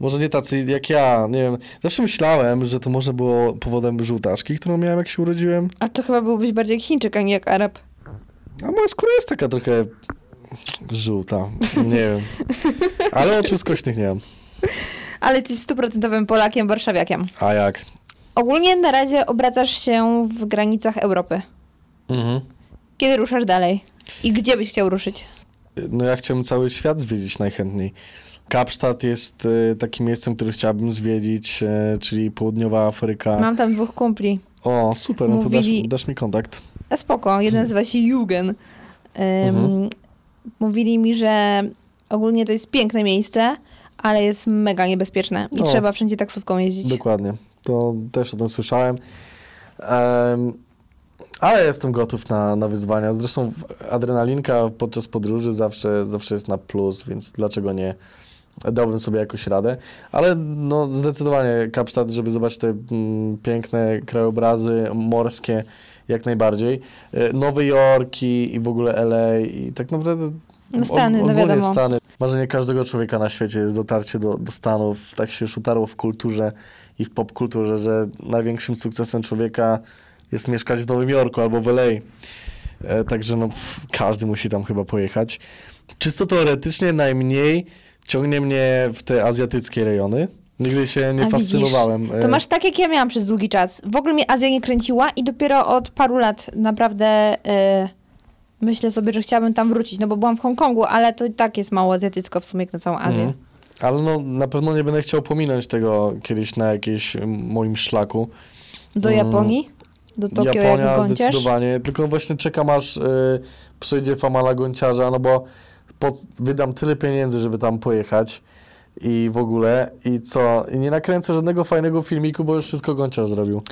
Może nie tacy jak ja, nie wiem. Zawsze myślałem, że to może było powodem żółtaczki, którą miałem jak się urodziłem. A to chyba byłbyś bardziej jak Chińczyk, a nie jak Arab. A moja skóra jest taka trochę żółta. Nie wiem. Ale oczu skośnych nie mam. Ale jesteś stuprocentowym Polakiem, warszawiakiem. A jak? Ogólnie na razie obracasz się w granicach Europy. Mhm. Kiedy ruszasz dalej? I gdzie byś chciał ruszyć? No ja chciałbym cały świat zwiedzić najchętniej. Kapsztad jest e, takim miejscem, który chciałbym zwiedzić, e, czyli południowa Afryka. Mam tam dwóch kumpli. O, super, no to dasz, Mówili- dasz mi kontakt. A spoko, jeden nazywa się Jugen. Ym, Mhm. Mówili mi, że ogólnie to jest piękne miejsce, ale jest mega niebezpieczne i O. trzeba wszędzie taksówką jeździć. Dokładnie. To też o tym słyszałem. Em, ale jestem gotów na, na wyzwania. Zresztą adrenalinka podczas podróży zawsze, zawsze jest na plus, więc dlaczego nie? Dałbym sobie jakoś radę. Ale no zdecydowanie Kapsztad, żeby zobaczyć te mm, piękne krajobrazy morskie, jak najbardziej. E, Nowy Jork i, i w ogóle LA i tak naprawdę No Stany, no wiadomo. Stany. Marzenie każdego człowieka na świecie jest dotarcie do, do Stanów. Tak się już utarło w kulturze i w popkulturze, że największym sukcesem człowieka jest mieszkać w Nowym Jorku albo w LA. E, także no, każdy musi tam chyba pojechać. Czysto teoretycznie najmniej ciągnie mnie w te azjatyckie rejony. Nigdy się nie A widzisz, fascynowałem. To e, masz tak, jak ja miałam przez długi czas. W ogóle mnie Azja nie kręciła i dopiero od paru lat naprawdę y, myślę sobie, że chciałabym tam wrócić, no bo byłam w Hongkongu, ale to i tak jest mało azjatycko w sumie jak na całą Azję. Mhm. Ale no, na pewno nie będę chciał pominąć tego kiedyś na jakimś mm, moim szlaku. Do Mm. Japonii? Do Tokio Japonia jak zdecydowanie. Tylko właśnie czekam aż y, przejdzie famala gąciarza, no bo pod, wydam tyle pieniędzy, żeby tam pojechać i w ogóle i co? I nie nakręcę żadnego fajnego filmiku, bo już wszystko gąciarz zrobił.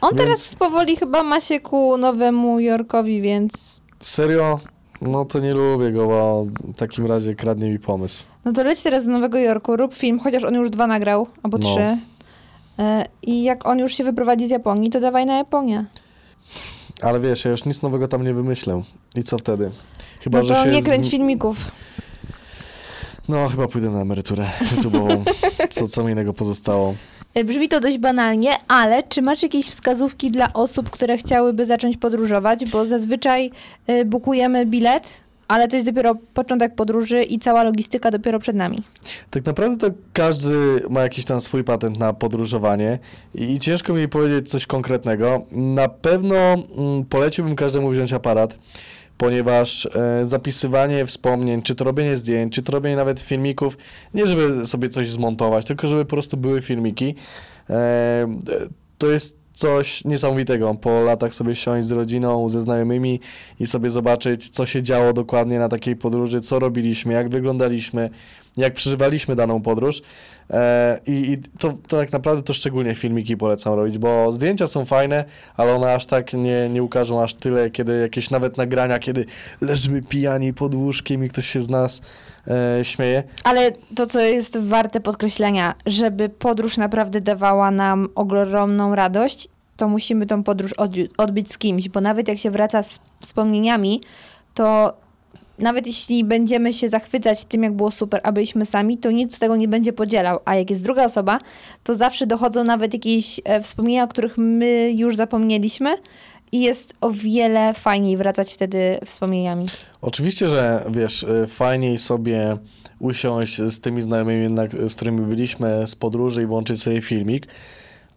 On Więc- teraz powoli chyba ma się ku Nowemu Jorkowi, więc Serio? No to nie lubię go, bo w takim razie kradnie mi pomysł. no to leć teraz do Nowego Jorku, rób film, chociaż on już dwa nagrał, albo No. trzy. E, I jak on już się wyprowadzi z Japonii, to dawaj na Japonię. Ale wiesz, ja już nic nowego tam nie wymyślę. I co wtedy? Chyba, No to że się nie kręć zmi- filmików. No, chyba pójdę na emeryturę YouTube'ową. Co, co mi innego pozostało? Y, Brzmi to dość banalnie, ale czy masz jakieś wskazówki dla osób, które chciałyby zacząć podróżować? Bo zazwyczaj y, bukujemy bilet, ale to jest dopiero początek podróży i cała logistyka dopiero przed nami. Tak naprawdę to każdy ma jakiś tam swój patent na podróżowanie i, i ciężko mi powiedzieć coś konkretnego. Na pewno mm, poleciłbym każdemu wziąć aparat, ponieważ e, zapisywanie wspomnień, czy to robienie zdjęć, czy to robienie nawet filmików, nie żeby sobie coś zmontować, tylko żeby po prostu były filmiki, e, to jest coś niesamowitego. Po latach sobie siąść z rodziną, ze znajomymi i sobie zobaczyć, co się działo dokładnie na takiej podróży, co robiliśmy, jak wyglądaliśmy, jak przeżywaliśmy daną podróż. E, I i to, to tak naprawdę to szczególnie filmiki polecam robić, bo zdjęcia są fajne, ale one aż tak nie, nie ukażą aż tyle, kiedy jakieś nawet nagrania, kiedy leżymy pijani pod łóżkiem i ktoś się z nas e, śmieje. Ale to, co jest warte podkreślenia, żeby podróż naprawdę dawała nam ogromną radość, to musimy tą podróż odbi- odbyć z kimś, bo nawet jak się wraca z wspomnieniami, to nawet jeśli będziemy się zachwycać tym, jak było super, a byliśmy sami, to nikt z tego nie będzie podzielał. A jak jest druga osoba, to zawsze dochodzą nawet jakieś e, wspomnienia, o których my już zapomnieliśmy i jest o wiele fajniej wracać wtedy wspomnieniami. Oczywiście, że wiesz, y, fajniej sobie usiąść z tymi znajomymi, na- z którymi byliśmy z podróży i włączyć sobie filmik,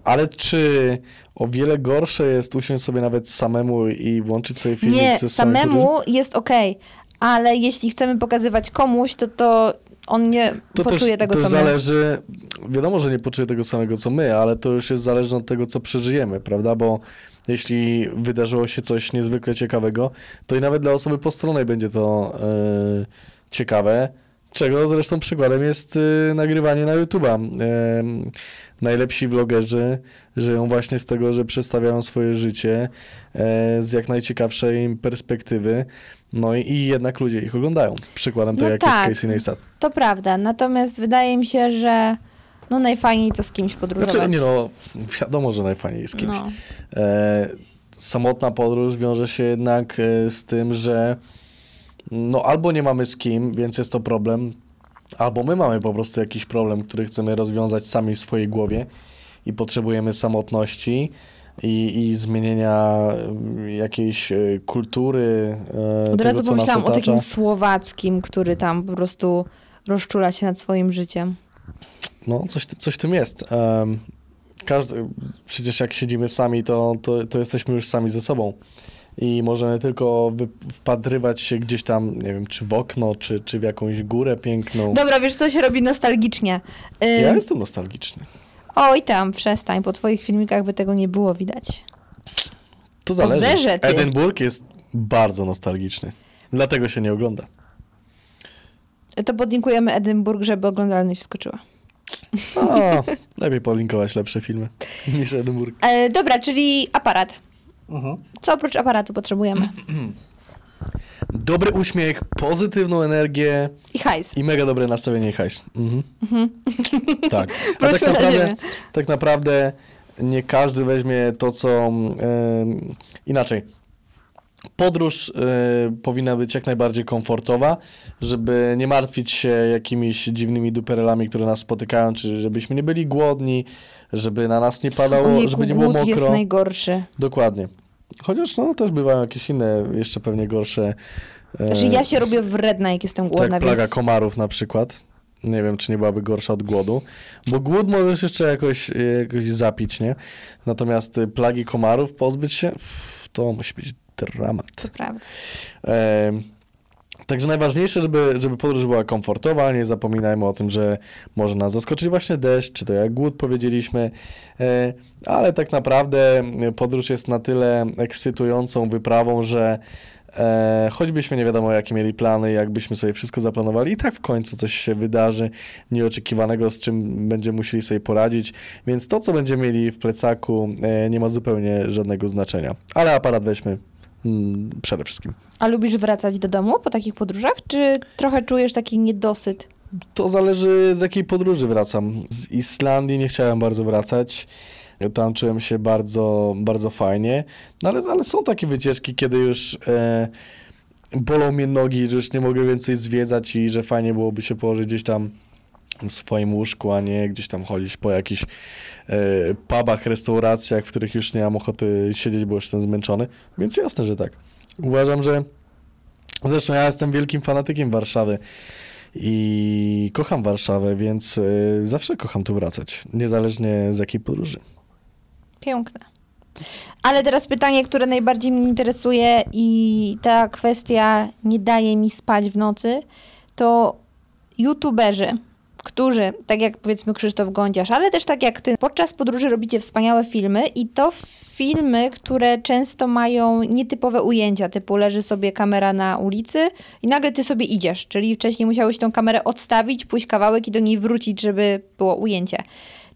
ale czy o wiele gorsze jest usiąść sobie nawet samemu i włączyć sobie filmik Nie, ze samemu podróży? jest okej, ale jeśli chcemy pokazywać komuś, to to on nie To poczuje też, tego, to co my. zależy, wiadomo, że nie poczuje tego samego co my, ale to już jest zależne od tego, co przeżyjemy, prawda? Bo jeśli wydarzyło się coś niezwykle ciekawego, to i nawet dla osoby postronnej będzie to e, ciekawe. Czego zresztą przykładem jest e, nagrywanie na YouTube'a. E, najlepsi vlogerzy żyją właśnie z tego, że przedstawiają swoje życie e, z jak najciekawszej perspektywy. No i, i jednak ludzie ich oglądają. Przykładem to No jak tak. jest Casey Neistat. To prawda, natomiast wydaje mi się, że no najfajniej to z kimś podróżować. Znaczy, nie no, wiadomo, że najfajniej z kimś. No. E, samotna podróż wiąże się jednak e, z tym, że no albo nie mamy z kim, więc jest to problem, albo my mamy po prostu jakiś problem, który chcemy rozwiązać sami w swojej głowie i potrzebujemy samotności i, i zmienienia mm, jakiejś e, kultury, e, Od tego, razu co pomyślałam o takim słowackim, który tam po prostu rozczula się nad swoim życiem. No, coś, coś w tym jest. Każdy, przecież jak siedzimy sami, to, to, to jesteśmy już sami ze sobą. I możemy tylko wpatrywać się gdzieś tam, nie wiem, czy w okno, czy, czy w jakąś górę piękną. Dobra, wiesz, co się robi nostalgicznie. Ym, Ja jestem nostalgiczny. Oj tam, przestań, po twoich filmikach by tego nie było widać. To zależy. zerze ty. Edynburg jest bardzo nostalgiczny. Dlatego się nie ogląda. To podlinkujemy Edynburg, żeby oglądalność wskoczyła. O, lepiej polinkować lepsze filmy niż Edynburg. E, dobra, czyli aparat. Mhm. Co oprócz aparatu potrzebujemy? Dobry uśmiech, pozytywną energię I hajs. i mega dobre nastawienie i hajs. Mhm. Tak. A tak na naprawdę, tak naprawdę nie każdy weźmie to, co em, inaczej. Podróż e, powinna być jak najbardziej komfortowa, żeby nie martwić się jakimiś dziwnymi duperelami, które nas spotykają, czy żebyśmy nie byli głodni, żeby na nas nie padało, Ojejku, żeby nie było głód jest mokro. najgorszy. Dokładnie. Chociaż no też bywają jakieś inne, jeszcze pewnie gorsze. e, Znaczy ja się robię wredna, jak jestem głodna, tak, plaga więc... komarów na przykład. Nie wiem, czy nie byłaby gorsza od głodu, bo głód możesz jeszcze jakoś, e, jakoś zapić, nie? Natomiast y, plagi komarów pozbyć się, to musi być dramat. To prawda. E, Także najważniejsze, żeby, żeby podróż była komfortowa, nie zapominajmy o tym, że może nas zaskoczyć właśnie deszcz, czy to jak głód powiedzieliśmy, e, ale tak naprawdę podróż jest na tyle ekscytującą wyprawą, że e, choćbyśmy nie wiadomo jakie mieli plany, jakbyśmy sobie wszystko zaplanowali, i tak w końcu coś się wydarzy nieoczekiwanego, z czym będziemy musieli sobie poradzić, więc to, co będziemy mieli w plecaku, e, nie ma zupełnie żadnego znaczenia. Ale aparat weźmy przede wszystkim. A lubisz wracać do domu po takich podróżach, czy trochę czujesz taki niedosyt? To zależy z jakiej podróży wracam. Z Islandii nie chciałem bardzo wracać. Tam czułem się bardzo, bardzo fajnie. No ale, ale są takie wycieczki, kiedy już e, bolą mnie nogi, że już nie mogę więcej zwiedzać i że fajnie byłoby się położyć gdzieś tam w swoim łóżku, a nie gdzieś tam chodzić po jakichś e, pubach, restauracjach, w których już nie mam ochoty siedzieć, bo już jestem zmęczony. Więc jasne, że tak. Uważam, że zresztą ja jestem wielkim fanatykiem Warszawy i kocham Warszawę, więc e, zawsze kocham tu wracać, niezależnie z jakiej podróży. Piękne. Ale teraz pytanie, które najbardziej mnie interesuje i ta kwestia nie daje mi spać w nocy, to youtuberzy, którzy, tak jak powiedzmy Krzysztof Gądziarz, ale też tak jak ty, podczas podróży robicie wspaniałe filmy i to filmy, które często mają nietypowe ujęcia, typu leży sobie kamera na ulicy i nagle ty sobie idziesz, czyli wcześniej musiałeś tą kamerę odstawić, pójść kawałek i do niej wrócić, żeby było ujęcie.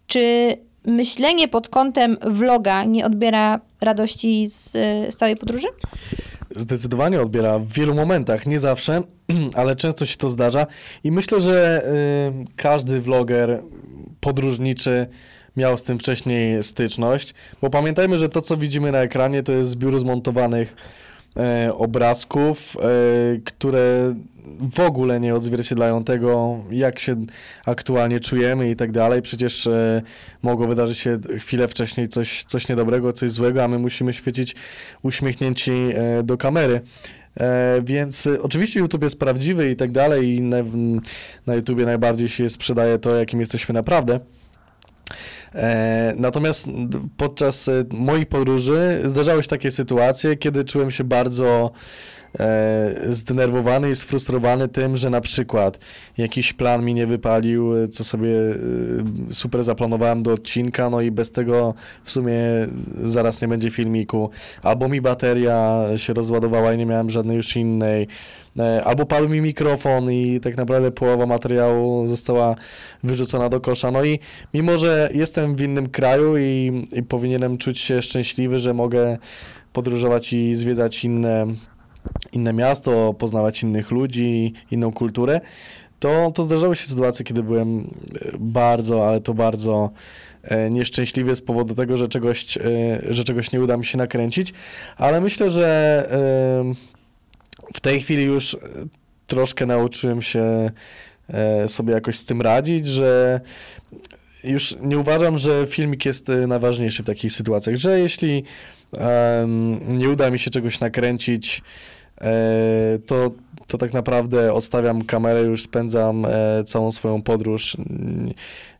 Czy myślenie pod kątem vloga nie odbiera radości z, z całej podróży? Zdecydowanie odbiera w wielu momentach, nie zawsze, ale często się to zdarza i myślę, że y, każdy vloger podróżniczy miał z tym wcześniej styczność, bo pamiętajmy, że to, co widzimy na ekranie, to jest zbiór zmontowanych obrazków, e, które w ogóle nie odzwierciedlają tego, jak się aktualnie czujemy i tak dalej. Przecież e, mogło wydarzyć się chwilę wcześniej coś, coś niedobrego, coś złego, a my musimy świecić uśmiechnięci e, do kamery. E, więc e, oczywiście YouTube jest prawdziwy i tak dalej i na, na najbardziej się sprzedaje to, jakim jesteśmy naprawdę. E, natomiast podczas e, moich podróży zdarzały się takie sytuacje, kiedy czułem się bardzo zdenerwowany i sfrustrowany tym, że na przykład jakiś plan mi nie wypalił, e, co sobie e, super zaplanowałem do odcinka, no i bez tego w sumie zaraz nie będzie filmiku, albo mi bateria się rozładowała i nie miałem żadnej już innej, e, albo padł mi mikrofon i tak naprawdę połowa materiału została wyrzucona do kosza. No i mimo, że jestem w innym kraju i, i powinienem czuć się szczęśliwy, że mogę podróżować i zwiedzać inne inne miasto, poznawać innych ludzi, inną kulturę, to, to zdarzały się sytuacje, kiedy byłem e, bardzo, ale to bardzo e, nieszczęśliwy z powodu tego, że czegoś, e, że czegoś nie uda mi się nakręcić, ale myślę, że w tej chwili już troszkę nauczyłem się sobie jakoś z tym radzić, że już nie uważam, że filmik jest najważniejszy w takich sytuacjach, że jeśli nie uda mi się czegoś nakręcić, to, to tak naprawdę odstawiam kamerę, już spędzam e, całą swoją podróż,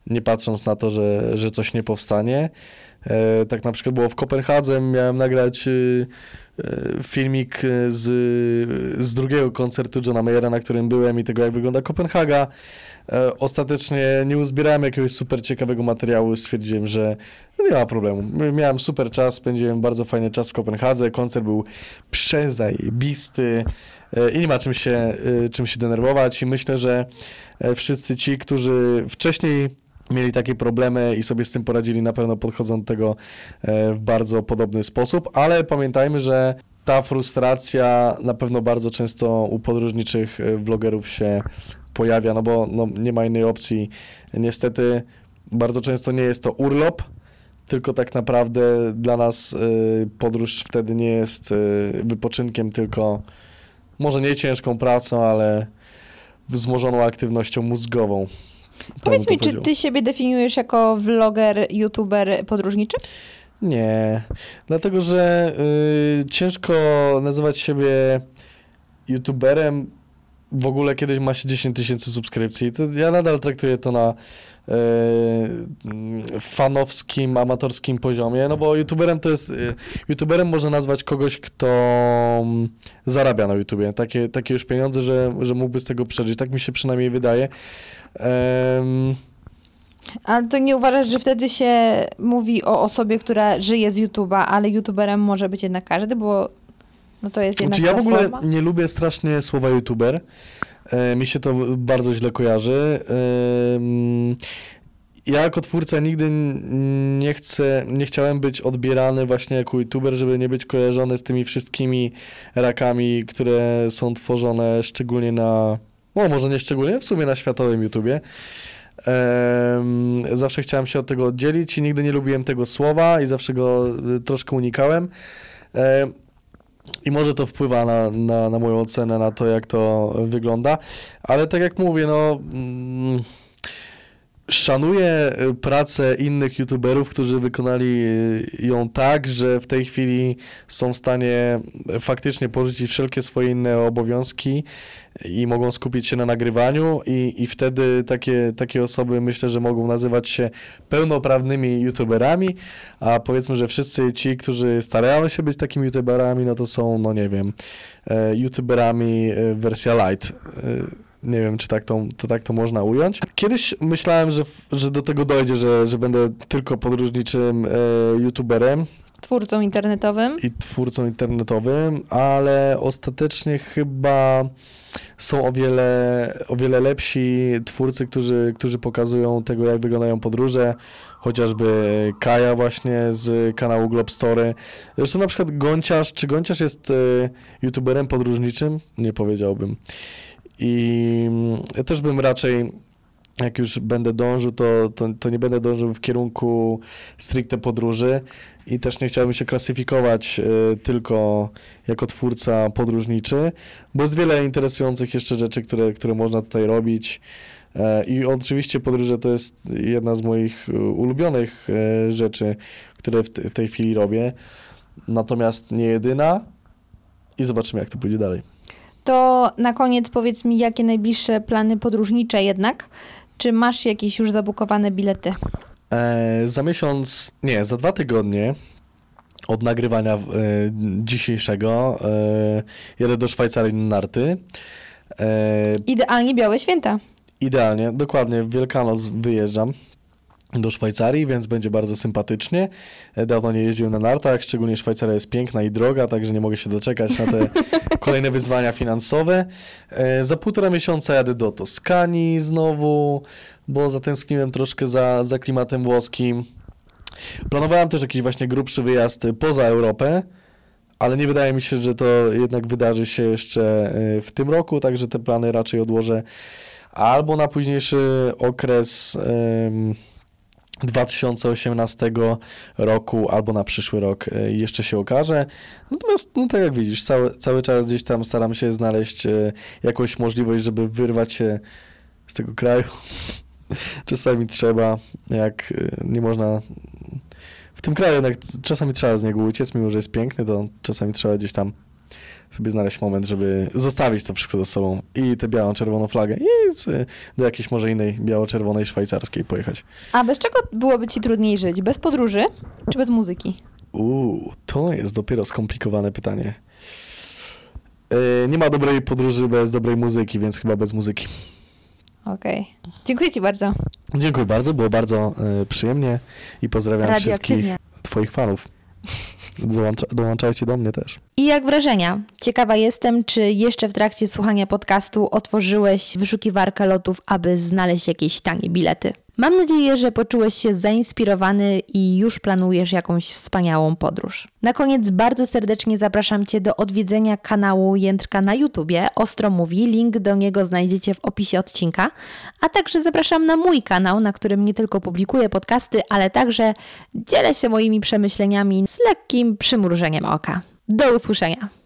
nie patrząc na to, że, że coś nie powstanie. E, tak na przykład było w Kopenhadze, miałem nagrać filmik z, z drugiego koncertu Johna Mayera, na którym byłem i tego, jak wygląda Kopenhaga. E, ostatecznie nie uzbierałem jakiegoś super ciekawego materiału, stwierdziłem, że nie ma problemu. Miałem super czas, spędziłem bardzo fajny czas w Kopenhadze, koncert był przezajebisty e, i nie ma czym się, e, czym się denerwować. I myślę, że wszyscy ci, którzy wcześniej mieli takie problemy i sobie z tym poradzili, na pewno podchodzą do tego w bardzo podobny sposób, ale pamiętajmy, że ta frustracja na pewno bardzo często u podróżniczych vlogerów się pojawia, no bo no, nie ma innej opcji. Niestety bardzo często nie jest to urlop, tylko tak naprawdę dla nas y, podróż wtedy nie jest y, wypoczynkiem, tylko może nie ciężką pracą, ale wzmożoną aktywnością mózgową. Powiedz mi, czy ty siebie definiujesz jako vloger, youtuber podróżniczy? Nie, dlatego że y, ciężko nazywać siebie youtuberem, w ogóle kiedyś ma się 10 tysięcy subskrypcji. To ja nadal traktuję to na e, fanowskim, amatorskim poziomie, no bo youtuberem to jest, e, youtuberem można nazwać kogoś, kto mm, zarabia na YouTubie. Takie, takie już pieniądze, że, że mógłby z tego przeżyć. Tak mi się przynajmniej wydaje. Um, ale to nie uważasz, że wtedy się mówi o osobie, która żyje z YouTube'a, ale YouTuberem może być jednak każdy, bo no to jest jednak znaczy, ja w ogóle nie lubię strasznie słowa youtuber. E, mi się to bardzo źle kojarzy. E, ja jako twórca nigdy nie chcę, nie chciałem być odbierany właśnie jako youtuber, żeby nie być kojarzony z tymi wszystkimi rakami, które są tworzone szczególnie na, no może nie szczególnie, w sumie na światowym YouTubie. Um, zawsze chciałem się od tego oddzielić i nigdy nie lubiłem tego słowa i zawsze go e, troszkę unikałem. Um, I może to wpływa na, na, na moją ocenę, na to, jak to wygląda, ale tak jak mówię, no. Mm, Szanuję y, pracę innych youtuberów, którzy wykonali y, ją tak, że w tej chwili są w stanie faktycznie porzucić wszelkie swoje inne obowiązki i mogą skupić się na nagrywaniu i, i wtedy takie, takie osoby myślę, że mogą nazywać się pełnoprawnymi youtuberami, a powiedzmy, że wszyscy ci, którzy starają się być takimi youtuberami, no to są, no nie wiem, youtuberami wersja light. Nie wiem, czy tak to, to tak to można ująć. Kiedyś myślałem, że, że do tego dojdzie, że, że będę tylko podróżniczym e, youtuberem Twórcą internetowym. i twórcą internetowym, ale ostatecznie chyba są o wiele, o wiele lepsi twórcy, którzy, którzy pokazują tego, jak wyglądają podróże, chociażby Kaja właśnie z kanału Globstory. Zresztą na przykład Gonciarz, czy Gonciarz jest e, youtuberem podróżniczym? Nie powiedziałbym. I mm, ja też bym raczej, jak już będę dążył, to, to, to, nie będę dążył w kierunku stricte podróży i też nie chciałbym się klasyfikować y, tylko jako twórca podróżniczy, bo jest wiele interesujących jeszcze rzeczy, które, które można tutaj robić. E, I oczywiście podróże to jest jedna z moich ulubionych e, rzeczy, które w, w tej chwili robię. Natomiast nie jedyna i zobaczymy, jak to pójdzie dalej. To na koniec powiedz mi, jakie najbliższe plany podróżnicze jednak? Czy masz jakieś już zabukowane bilety? E, za miesiąc, nie, za dwa tygodnie od nagrywania e, dzisiejszego e, jadę do Szwajcarii na narty. E, Idealnie białe święta. Idealnie, dokładnie, w Wielkanoc wyjeżdżam do Szwajcarii, więc będzie bardzo sympatycznie. E, dawno nie jeździłem na nartach, szczególnie Szwajcaria jest piękna i droga, także nie mogę się doczekać na te kolejne wyzwania finansowe. E, za półtora miesiąca jadę do Toskanii znowu, bo zatęskniłem troszkę za, za klimatem włoskim. Planowałem też jakiś właśnie grubszy wyjazd poza Europę, ale nie wydaje mi się, że to jednak wydarzy się jeszcze e, w tym roku, także te plany raczej odłożę albo na późniejszy okres 2018 roku albo na przyszły rok e, jeszcze się okaże. Natomiast, no tak jak widzisz, cały, cały czas gdzieś tam staram się znaleźć e, jakąś możliwość, żeby wyrwać się z tego kraju. czasami trzeba, jak e, nie można. W tym kraju jednak czasami trzeba z niego uciec, mimo że jest piękny, to czasami trzeba gdzieś tam sobie znaleźć moment, żeby zostawić to wszystko ze sobą i tę białą, czerwoną flagę i do jakiejś może innej biało-czerwonej szwajcarskiej pojechać. A bez czego byłoby ci trudniej żyć? Bez podróży czy bez muzyki? Uuu, to jest dopiero skomplikowane pytanie. Yy, nie ma dobrej podróży bez dobrej muzyki, więc chyba bez muzyki. Okej. Okay. Dziękuję ci bardzo. Dziękuję bardzo, było bardzo y, przyjemnie i pozdrawiam wszystkich twoich fanów. Dołącza, dołączajcie do mnie też. I jak wrażenia? Ciekawa jestem, czy jeszcze w trakcie słuchania podcastu otworzyłeś wyszukiwarkę lotów, aby znaleźć jakieś tanie bilety. Mam nadzieję, że poczułeś się zainspirowany i już planujesz jakąś wspaniałą podróż. Na koniec bardzo serdecznie zapraszam Cię do odwiedzenia kanału Jędrka na YouTubie Ostro Mówi. Link do niego znajdziecie w opisie odcinka. A także zapraszam na mój kanał, na którym nie tylko publikuję podcasty, ale także dzielę się moimi przemyśleniami z lekkim przymrużeniem oka. Do usłyszenia!